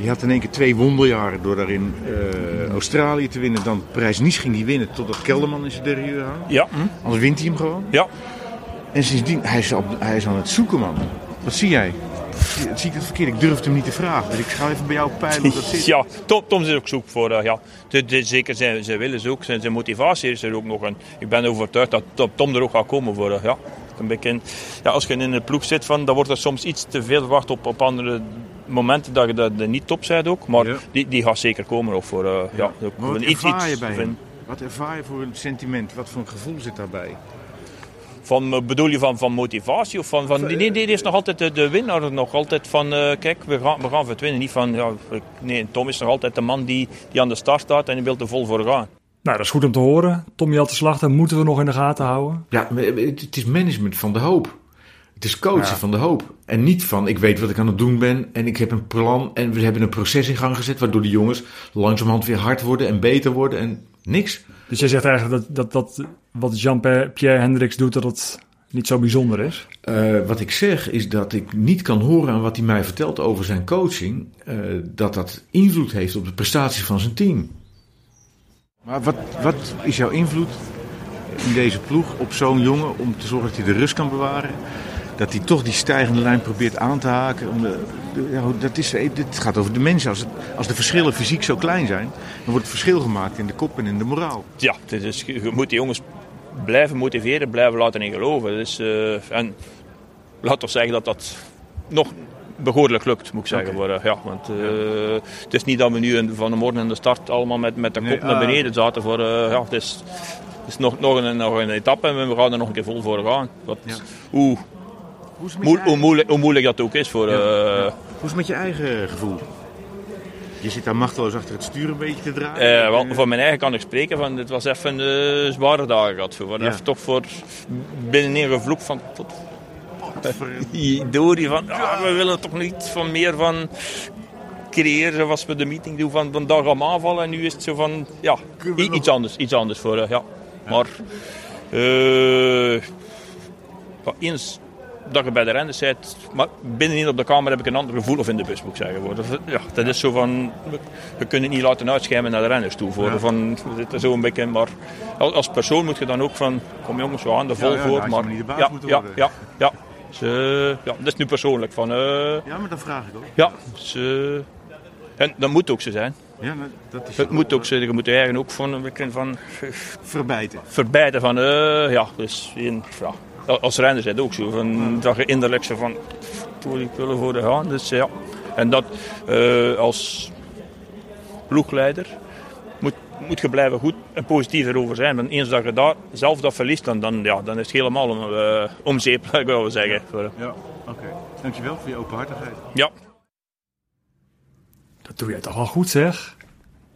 Die had in één keer twee wonderjaren door daar in eh, Australië te winnen. Dan Parijs-Nice ging die winnen totdat Kelderman in zijn derieur hangt. Ja, Anders wint hij hem gewoon. ja. En sindsdien, hij is, op, hij is aan het zoeken, man. Wat zie jij? Zie ik het verkeerd? Ik durf hem niet te vragen. Dus ik ga even bij jou peilen hoe dat zit. Ja, Tom, Tom is ook zoek voor, eh, ja. De, de- zeker zijn, zijn willen ze ook, zijn, zijn motivatie is er ook nog. En ik ben overtuigd dat Tom- er ook gaat komen voor, eh, ja. Een beetje, ja, als je in een ploeg zit, van, dan wordt er soms iets te veel verwacht op, op andere momenten dat je dat niet top bent ook. Maar Ja. die, die gaat zeker komen ook voor, eh, ja. Maar wat iets- ervaar je iets bij van- hem? Wat ervaar je voor een sentiment? Wat voor een gevoel zit daarbij? Van, eh, bedoel je van, van motivatie? Of van, van, nee, nee, die is nog altijd de, de winnaar. Nog altijd van, eh, kijk, we gaan, we gaan voor het winnen. Niet van, ja, nee, Tom is nog altijd de man die, die aan de start staat en die wil er vol voor gaan. Nou, dat is goed om te horen. Tom Jelte Slachter moeten we nog in de gaten houden. Ja, het is management van de hoop. Het is coachen Ja. van de hoop. En niet van ik weet wat ik aan het doen ben en ik heb een plan en we hebben een proces in gang gezet waardoor de jongens langzamerhand weer hard worden en beter worden en niks. Dus jij zegt eigenlijk dat, dat, dat wat Jean-Pierre Hendricks doet, dat het niet zo bijzonder is. Eh, wat ik zeg is dat ik niet kan horen aan wat hij mij vertelt over zijn coaching, eh, dat dat invloed heeft op de prestaties van zijn team. Maar wat, wat is jouw invloed in deze ploeg op zo'n jongen om te zorgen dat hij de rust kan bewaren? Dat hij toch die stijgende lijn probeert aan te haken. Om de, dat is, dit gaat over de mensen. Als, het, als de verschillen fysiek zo klein zijn, dan wordt het verschil gemaakt in de kop en in de moraal. Ja, is, je moet die jongens blijven motiveren, blijven laten in geloven. Dus, eh, en laat toch zeggen dat dat nog behoorlijk lukt, moet ik zeggen. Maar, eh, ja, want eh, het is niet dat we nu van de morgen in de start allemaal met, met de kop Nee, naar beneden zaten. Voor, ja, het is, het is nog, nog, een, nog een etappe en we gaan er nog een keer vol voor gaan. Wat, Ja. hoe, Hoe moe- moeilijk, hoe moeilijk dat ook is voor... Ja, eh, hoe is het met je eigen gevoel? Je zit daar machteloos achter het stuur een beetje te draaien. Eh, wel, voor mijn eigen kan ik spreken van het was even een zware dagen gehad. We waren Ja. even toch voor binnenin gevloekt van tot door die van ah, we willen toch niet van meer van creëren zoals we de meeting doen van vandaag gaan we aanvallen en nu is het zo van ja nog- iets anders iets anders voor eh, ja maar eh, ja, eens dat je bij de renners zit maar binnenin op de kamer heb ik een ander gevoel of in de bus moet ik zeggen voor. Dat, ja, dat is zo van we, kunnen het niet laten uitschijmen naar de renners toe voor Ja. van we zitten zo een beetje maar als, als persoon moet je dan ook van kom jongens we gaan er vol ja, voor maar maar niet de baas ja, ja, ja, ja. Dus, eh, ja, dat is nu persoonlijk. Van, eh, Ja, maar dat vraag ik ook. ja, dus, eh, en dat moet ook zo zijn. Ja, dat is Het moet ook zo. Je moet je eigen ook van, van verbijten. verbijten. Van, eh, ja, dus in, ja, als renner is het ook zo. Van, dat je innerlijk zo van, "Poeh, ik wil ervoor gaan. Dus, ja. En dat eh, als ploegleider moet, moet je blijven goed en positief erover zijn. Want eens dat je daar zelf dat verliest, dan, dan, ja, dan is het helemaal om, eh, om zeep, laat ik wel zeggen. Voor, Ja, oké. Dankjewel voor je openhartigheid. ja. Dat doe je toch wel goed, zeg.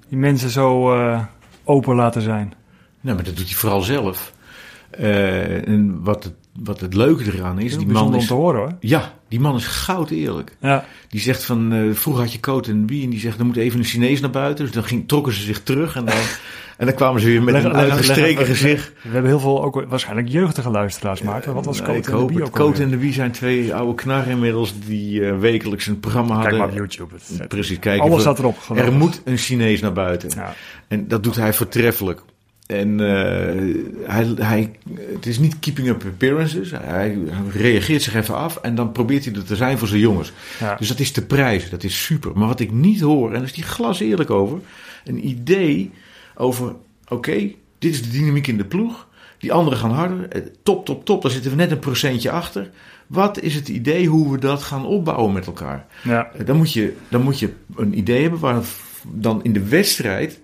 Die mensen zo eh, open laten zijn. Nou, maar dat doet hij vooral zelf. Eh, en wat het, wat het leuke eraan is, Heel die man is... te horen, hoor. Ja, die man is goud eerlijk. Ja, Die zegt van, eh, vroeger had je Coat en wie en die zegt, er moet even een Chinees naar buiten. Dus dan ging, trokken ze zich terug en dan, en dan kwamen ze weer met Leg- een uitgestreken gezicht. we hebben heel veel, ook waarschijnlijk jeugdige luisteraars maken. Wat was Coat en de hoop Bie het. ook Coat alweer? en de Wie zijn twee oude knarren inmiddels die eh, wekelijks een programma Kijk hadden. maar op YouTube. Het- Precies, kijken. Alles staat erop. gelukkig. Er moet een Chinees naar buiten. Ja. En dat doet hij voortreffelijk. En eh, hij, hij, het is niet keeping up appearances. Hij reageert zich even af en dan probeert hij er te zijn voor zijn jongens. Ja. Dus dat is te prijzen, dat is super. Maar wat ik niet hoor, en daar is die glas eerlijk over, een idee over, oké, dit is de dynamiek in de ploeg. Die anderen gaan harder. Eh, Top, top, top. Daar zitten we net een procentje achter. Wat is het idee hoe we dat gaan opbouwen met elkaar? Ja. Eh, Dan moet je, dan moet je een idee hebben waar dan in de wedstrijd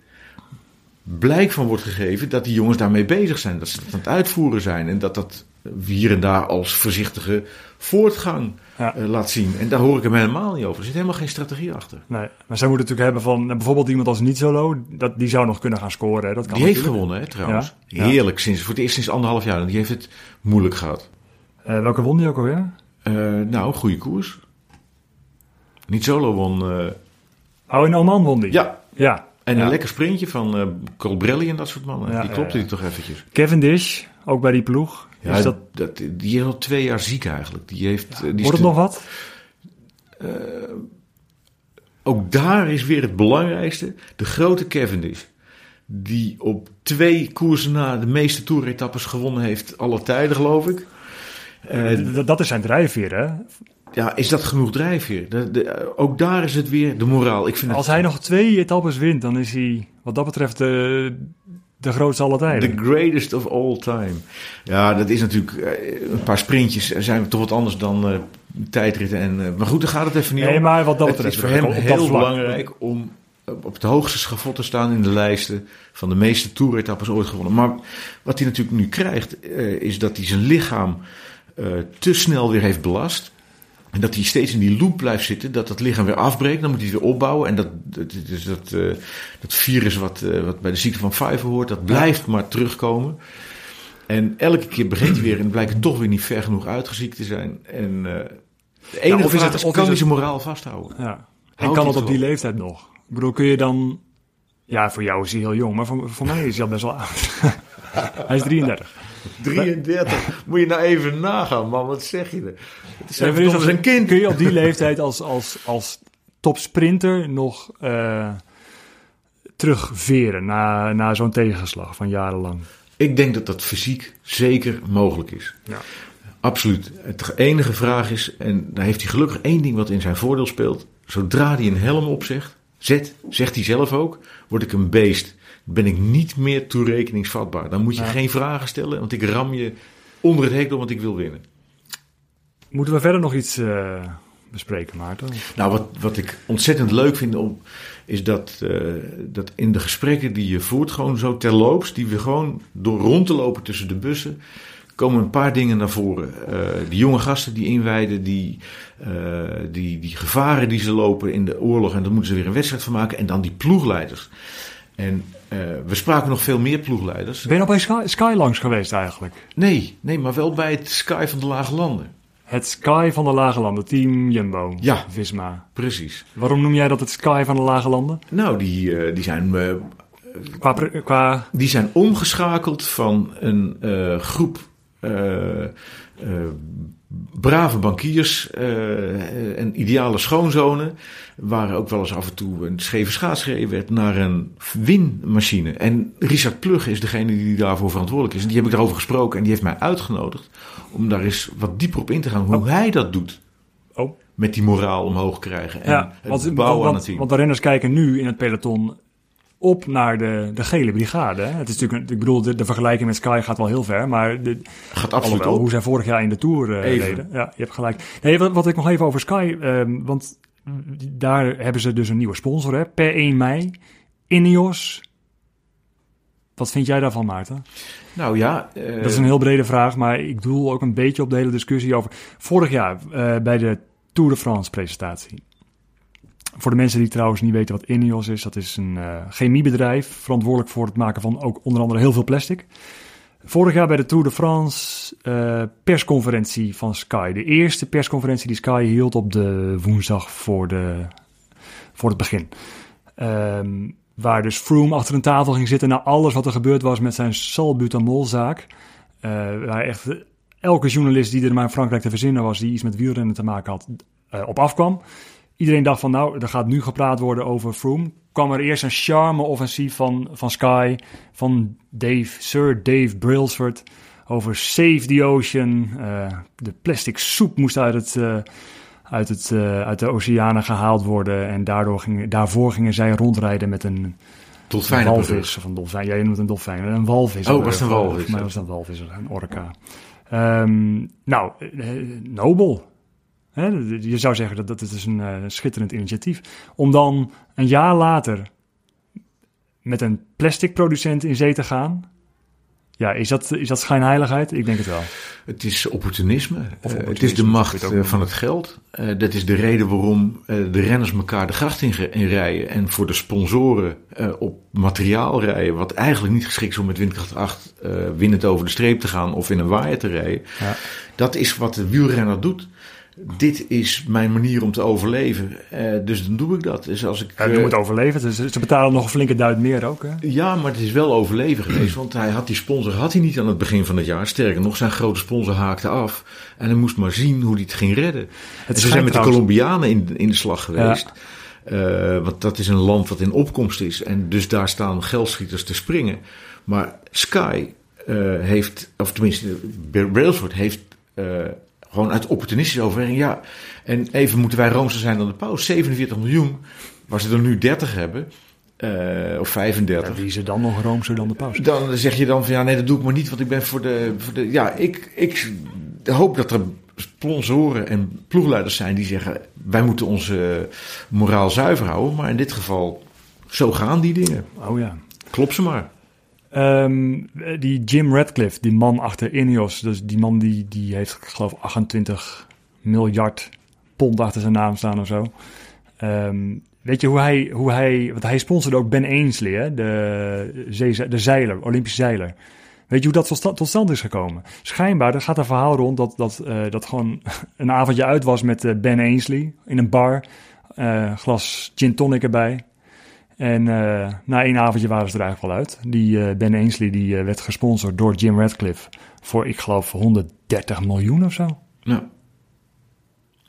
blijk van wordt gegeven dat die jongens daarmee bezig zijn. Dat ze dat aan het uitvoeren zijn. En dat dat hier en daar als voorzichtige voortgang Ja. eh, laat zien. En daar hoor ik hem helemaal niet over. Er zit helemaal geen strategie achter. Nee, maar zij moeten natuurlijk hebben van... bijvoorbeeld iemand als Niet-Solo, dat, die zou nog kunnen gaan scoren. Hè? Dat kan Die heeft gewonnen, hè, trouwens. Ja. Heerlijk, sinds, voor het eerst sinds anderhalf jaar. En die heeft het moeilijk gehad. Eh, welke won die ook alweer? Eh, nou, goede koers. Niet solo won. Oh, in Oman won die? ja, Ja. En Ja. een lekker sprintje van eh Colbrelli en dat soort mannen. Ja, die klopte ja, die toch eventjes. Cavendish, ook bij die ploeg. Ja, is dat, dat, die is al twee jaar ziek eigenlijk. Die heeft, eh, die wordt het nog wat? Ook daar is weer het belangrijkste. De grote Cavendish. Die op twee koersen na de meeste toeretappes gewonnen heeft. Alle tijden, geloof ik. Eh, D- dat is zijn drijfveer, hè? Ja, is dat genoeg drijfveer? De, de, ook daar is het weer de moraal. Ik vind Als het hij nog twee etappes wint, dan is hij wat dat betreft de, de grootste aller tijden. The greatest of all time. Ja, dat is natuurlijk eh, een paar sprintjes. zijn toch wat anders dan eh, tijdritten. En, eh, maar goed, daar gaat het even niet Nee, om. maar wat dat het betreft, is voor hem heel belangrijk om op het hoogste schavot te staan in de lijsten van de meeste toeretappes ooit gewonnen. Maar wat hij natuurlijk nu krijgt, is dat hij zijn lichaam te snel weer heeft belast. En dat hij steeds in die loop blijft zitten, dat dat lichaam weer afbreekt, dan moet hij weer opbouwen. En dat, dat, dus dat, eh, dat virus wat, eh, wat bij de ziekte van Pfeiffer hoort, dat blijft maar terugkomen. En elke keer begint hij weer en blijkt het toch weer niet ver genoeg uitgeziekt te zijn. En eh, de enige of is het- is, kan hij zijn moraal vasthouden? Ja. En kan het op die leeftijd nog? Ik bedoel, kun je dan... Ja, voor jou is hij heel jong, maar voor, voor mij is hij al best wel oud. hij is 33. 33. Moet je nou even nagaan, man. Wat zeg je er? Het is even als een kind. Kun je op die leeftijd als, als, als topsprinter nog eh, terugveren na, na zo'n tegenslag van jarenlang? Ik denk dat dat fysiek zeker mogelijk is. Ja. Absoluut. Het enige vraag is, en daar heeft hij gelukkig één ding wat in zijn voordeel speelt. Zodra hij een helm opzegt, zet, zegt hij zelf ook, word ik een beest. Ben ik niet meer toerekeningsvatbaar. Dan moet je Ja. geen vragen stellen, want ik ram je onder het hek door, want ik wil winnen. Moeten we verder nog iets eh, bespreken, Maarten? Nou, wat, wat ik ontzettend leuk vind om, is dat, eh, dat in de gesprekken die je voert, gewoon zo terloops, die we gewoon door rond te lopen tussen de bussen, komen een paar dingen naar voren. Eh die jonge gasten die inwijden, die, die, die gevaren die ze lopen in de oorlog, en daar moeten ze weer een wedstrijd van maken. En dan die ploegleiders. En we spraken nog veel meer ploegleiders. Ben je al bij Sky, Sky langs geweest eigenlijk? Nee, nee, maar wel bij het Sky van de Lage Landen. Het Sky van de Lage Landen, team Jumbo, Ja. Visma. Precies. Waarom noem jij dat het Sky van de Lage Landen? Nou, die, eh, die zijn eh, Qua, qua Die zijn omgeschakeld van een eh, groep eh, eh, brave bankiers eh, en ideale schoonzonen, waar ook wel eens af en toe een scheve schaats werd, naar een winmachine. En Richard Plug is degene die daarvoor verantwoordelijk is. En die heb ik daarover gesproken en die heeft mij uitgenodigd om daar eens wat dieper op in te gaan, hoe hij dat doet. Oh. Met die moraal omhoog krijgen en ja, het want, bouwen aan want, het team. want de renners kijken nu in het peloton op naar de, de gele brigade. hè. Het is natuurlijk, ik bedoel, de, de vergelijking met Sky gaat wel heel ver, maar de, Gaat absoluut op. hoe zij vorig jaar in de Tour Even. reden. Ja, je hebt gelijk. Nee, wat, wat ik nog even over Sky, ehm, want daar hebben ze dus een nieuwe sponsor, hè, per 1 mei. Ineos. Wat vind jij daarvan, Maarten? Nou ja, eh, Dat is een heel brede vraag, maar ik doel ook een beetje op de hele discussie over. Vorig jaar eh, bij de Tour de France presentatie. Voor de mensen die trouwens niet weten wat Ineos is, dat is een eh, chemiebedrijf verantwoordelijk voor het maken van ook onder andere heel veel plastic. Vorig jaar bij de Tour de France eh, persconferentie van Sky. De eerste persconferentie die Sky hield op de woensdag voor, de, voor het begin. Ehm, waar dus Froome achter een tafel ging zitten na alles wat er gebeurd was met zijn salbutamolzaak. Eh waar echt elke journalist die er maar in Frankrijk te verzinnen was, die iets met wielrennen te maken had, op afkwam. Iedereen dacht van, nou, er gaat nu gepraat worden over Froome. Kwam er eerst een charme-offensief van, van Sky, van Dave, Sir Dave Brailsford, over Save the Ocean. Eh, de plastic soep moest uit, het, eh, uit, het, eh, uit de oceanen gehaald worden. En daardoor gingen, daarvoor gingen zij rondrijden met een een walvis of een dolfijn. Jij noemt het een dolfijn. Een walvis. Oh, was het een walvis, Maar was een walvis, een orka. Ehm, nou, nobel. Hè, je zou zeggen dat dat is een eh, schitterend initiatief. Om dan een jaar later met een plastic producent in zee te gaan. Ja, is dat, is dat schijnheiligheid? Ik denk het wel. Het is opportunisme. Eh, het is de macht het eh, van het geld. Dat is de reden waarom de renners elkaar de gracht in, rijden. En voor de sponsoren op materiaal rijden. Wat eigenlijk niet geschikt is om met windkracht 8 eh, winnend over de streep te gaan. Of in een waaier te rijden. Ja. Dat is wat de wielrenner doet. Dit is mijn manier om te overleven. Eh, dus dan doe ik dat. Dus als ik, Ja, je eh, moet overleven. Dus ze betalen nog een flinke duit meer ook. Hè? ja, maar het is wel overleven geweest. Want hij had die sponsor had hij niet aan het begin van het jaar. Sterker nog, zijn grote sponsor haakte af. En hij moest maar zien hoe hij het ging redden. En ze zijn met de Colombianen in, in de slag geweest. Eh, want dat is een land wat in opkomst is. En dus daar staan geldschieters te springen. Maar Sky eh, heeft, of tenminste, Brailsford heeft eh, gewoon uit opportunistische overweging. Ja, en even moeten wij roomser zijn dan de paus. 47 miljoen, waar ze er nu 30 hebben. eh, of 35. Wie is er dan nog roomser dan de paus? Dan zeg je dan van ja, nee, dat doe ik maar niet, want ik ben voor de. Voor de ja, ik, ik hoop dat er sponsoren en ploegleiders zijn die zeggen: wij moeten onze moraal zuiver houden. Maar in dit geval, zo gaan die dingen. Oh ja. Klop ze maar. Ehm, die Jim Radcliffe, die man achter Ineos, dus die man die, die heeft, ik geloof, 28 miljard pond achter zijn naam staan of zo. Ehm, weet je hoe hij, hoe hij, want hij sponsorde ook Ben Ainsley, de, de zeiler, Olympische zeiler. Weet je hoe dat tot stand, tot stand is gekomen? Schijnbaar, er gaat een verhaal rond dat, dat, eh, dat gewoon een avondje uit was met eh, Ben Ainsley in een bar. eh, glas gin tonic erbij. En eh, na één avondje waren ze er eigenlijk wel uit. Die eh, Ben Ainsley die, eh, werd gesponsord door Jim Radcliffe voor, ik geloof, 130 miljoen of zo. Ja.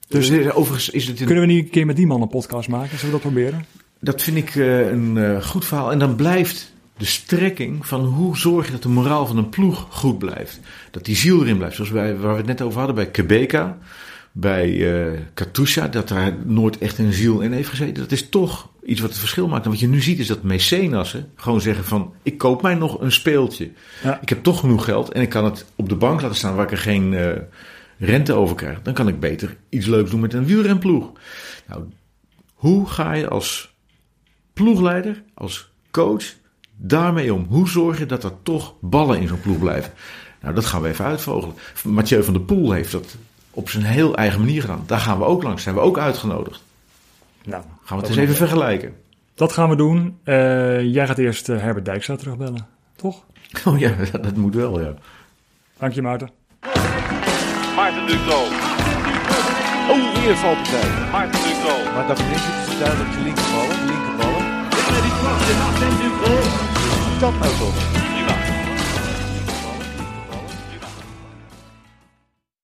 Dus eh, overigens is het een, Kunnen we niet een keer met die man een podcast maken? Zullen we dat proberen? dat vind ik een goed verhaal. En dan blijft de strekking van hoe zorg je dat de moraal van een ploeg goed blijft. Dat die ziel erin blijft. Zoals wij, waar we het net over hadden bij Quebeca, bij Katusha, dat daar nooit echt een ziel in heeft gezeten. Dat is toch iets wat het verschil maakt. En wat je nu ziet is dat mecenassen gewoon zeggen van... ik koop mij nog een speeltje. Ja. Ik heb toch genoeg geld en ik kan het op de bank laten staan waar ik er geen eh, rente over krijg. Dan kan ik beter iets leuks doen met een wielrenploeg. Nou, hoe ga je als ploegleider, als coach, daarmee om? Hoe zorg je dat er toch ballen in zo'n ploeg blijven? Nou, dat gaan we even uitvogelen. Mathieu van der Poel heeft dat op zijn heel eigen manier gedaan. Daar gaan we ook langs, zijn we ook uitgenodigd. Nou, Gaan we het eens even vergelijken. Dat gaan we doen. Eh, jij gaat eerst eh, Herbert Dijkstra terugbellen, toch? Oh ja, dat moet wel, ja. Dank je, Maarten. Maarten Ducro. Oh, weer valt partij. Maarten Ducro. Maar dat is het duidelijk de linkerballen. De linkerballen. Dat nou toch.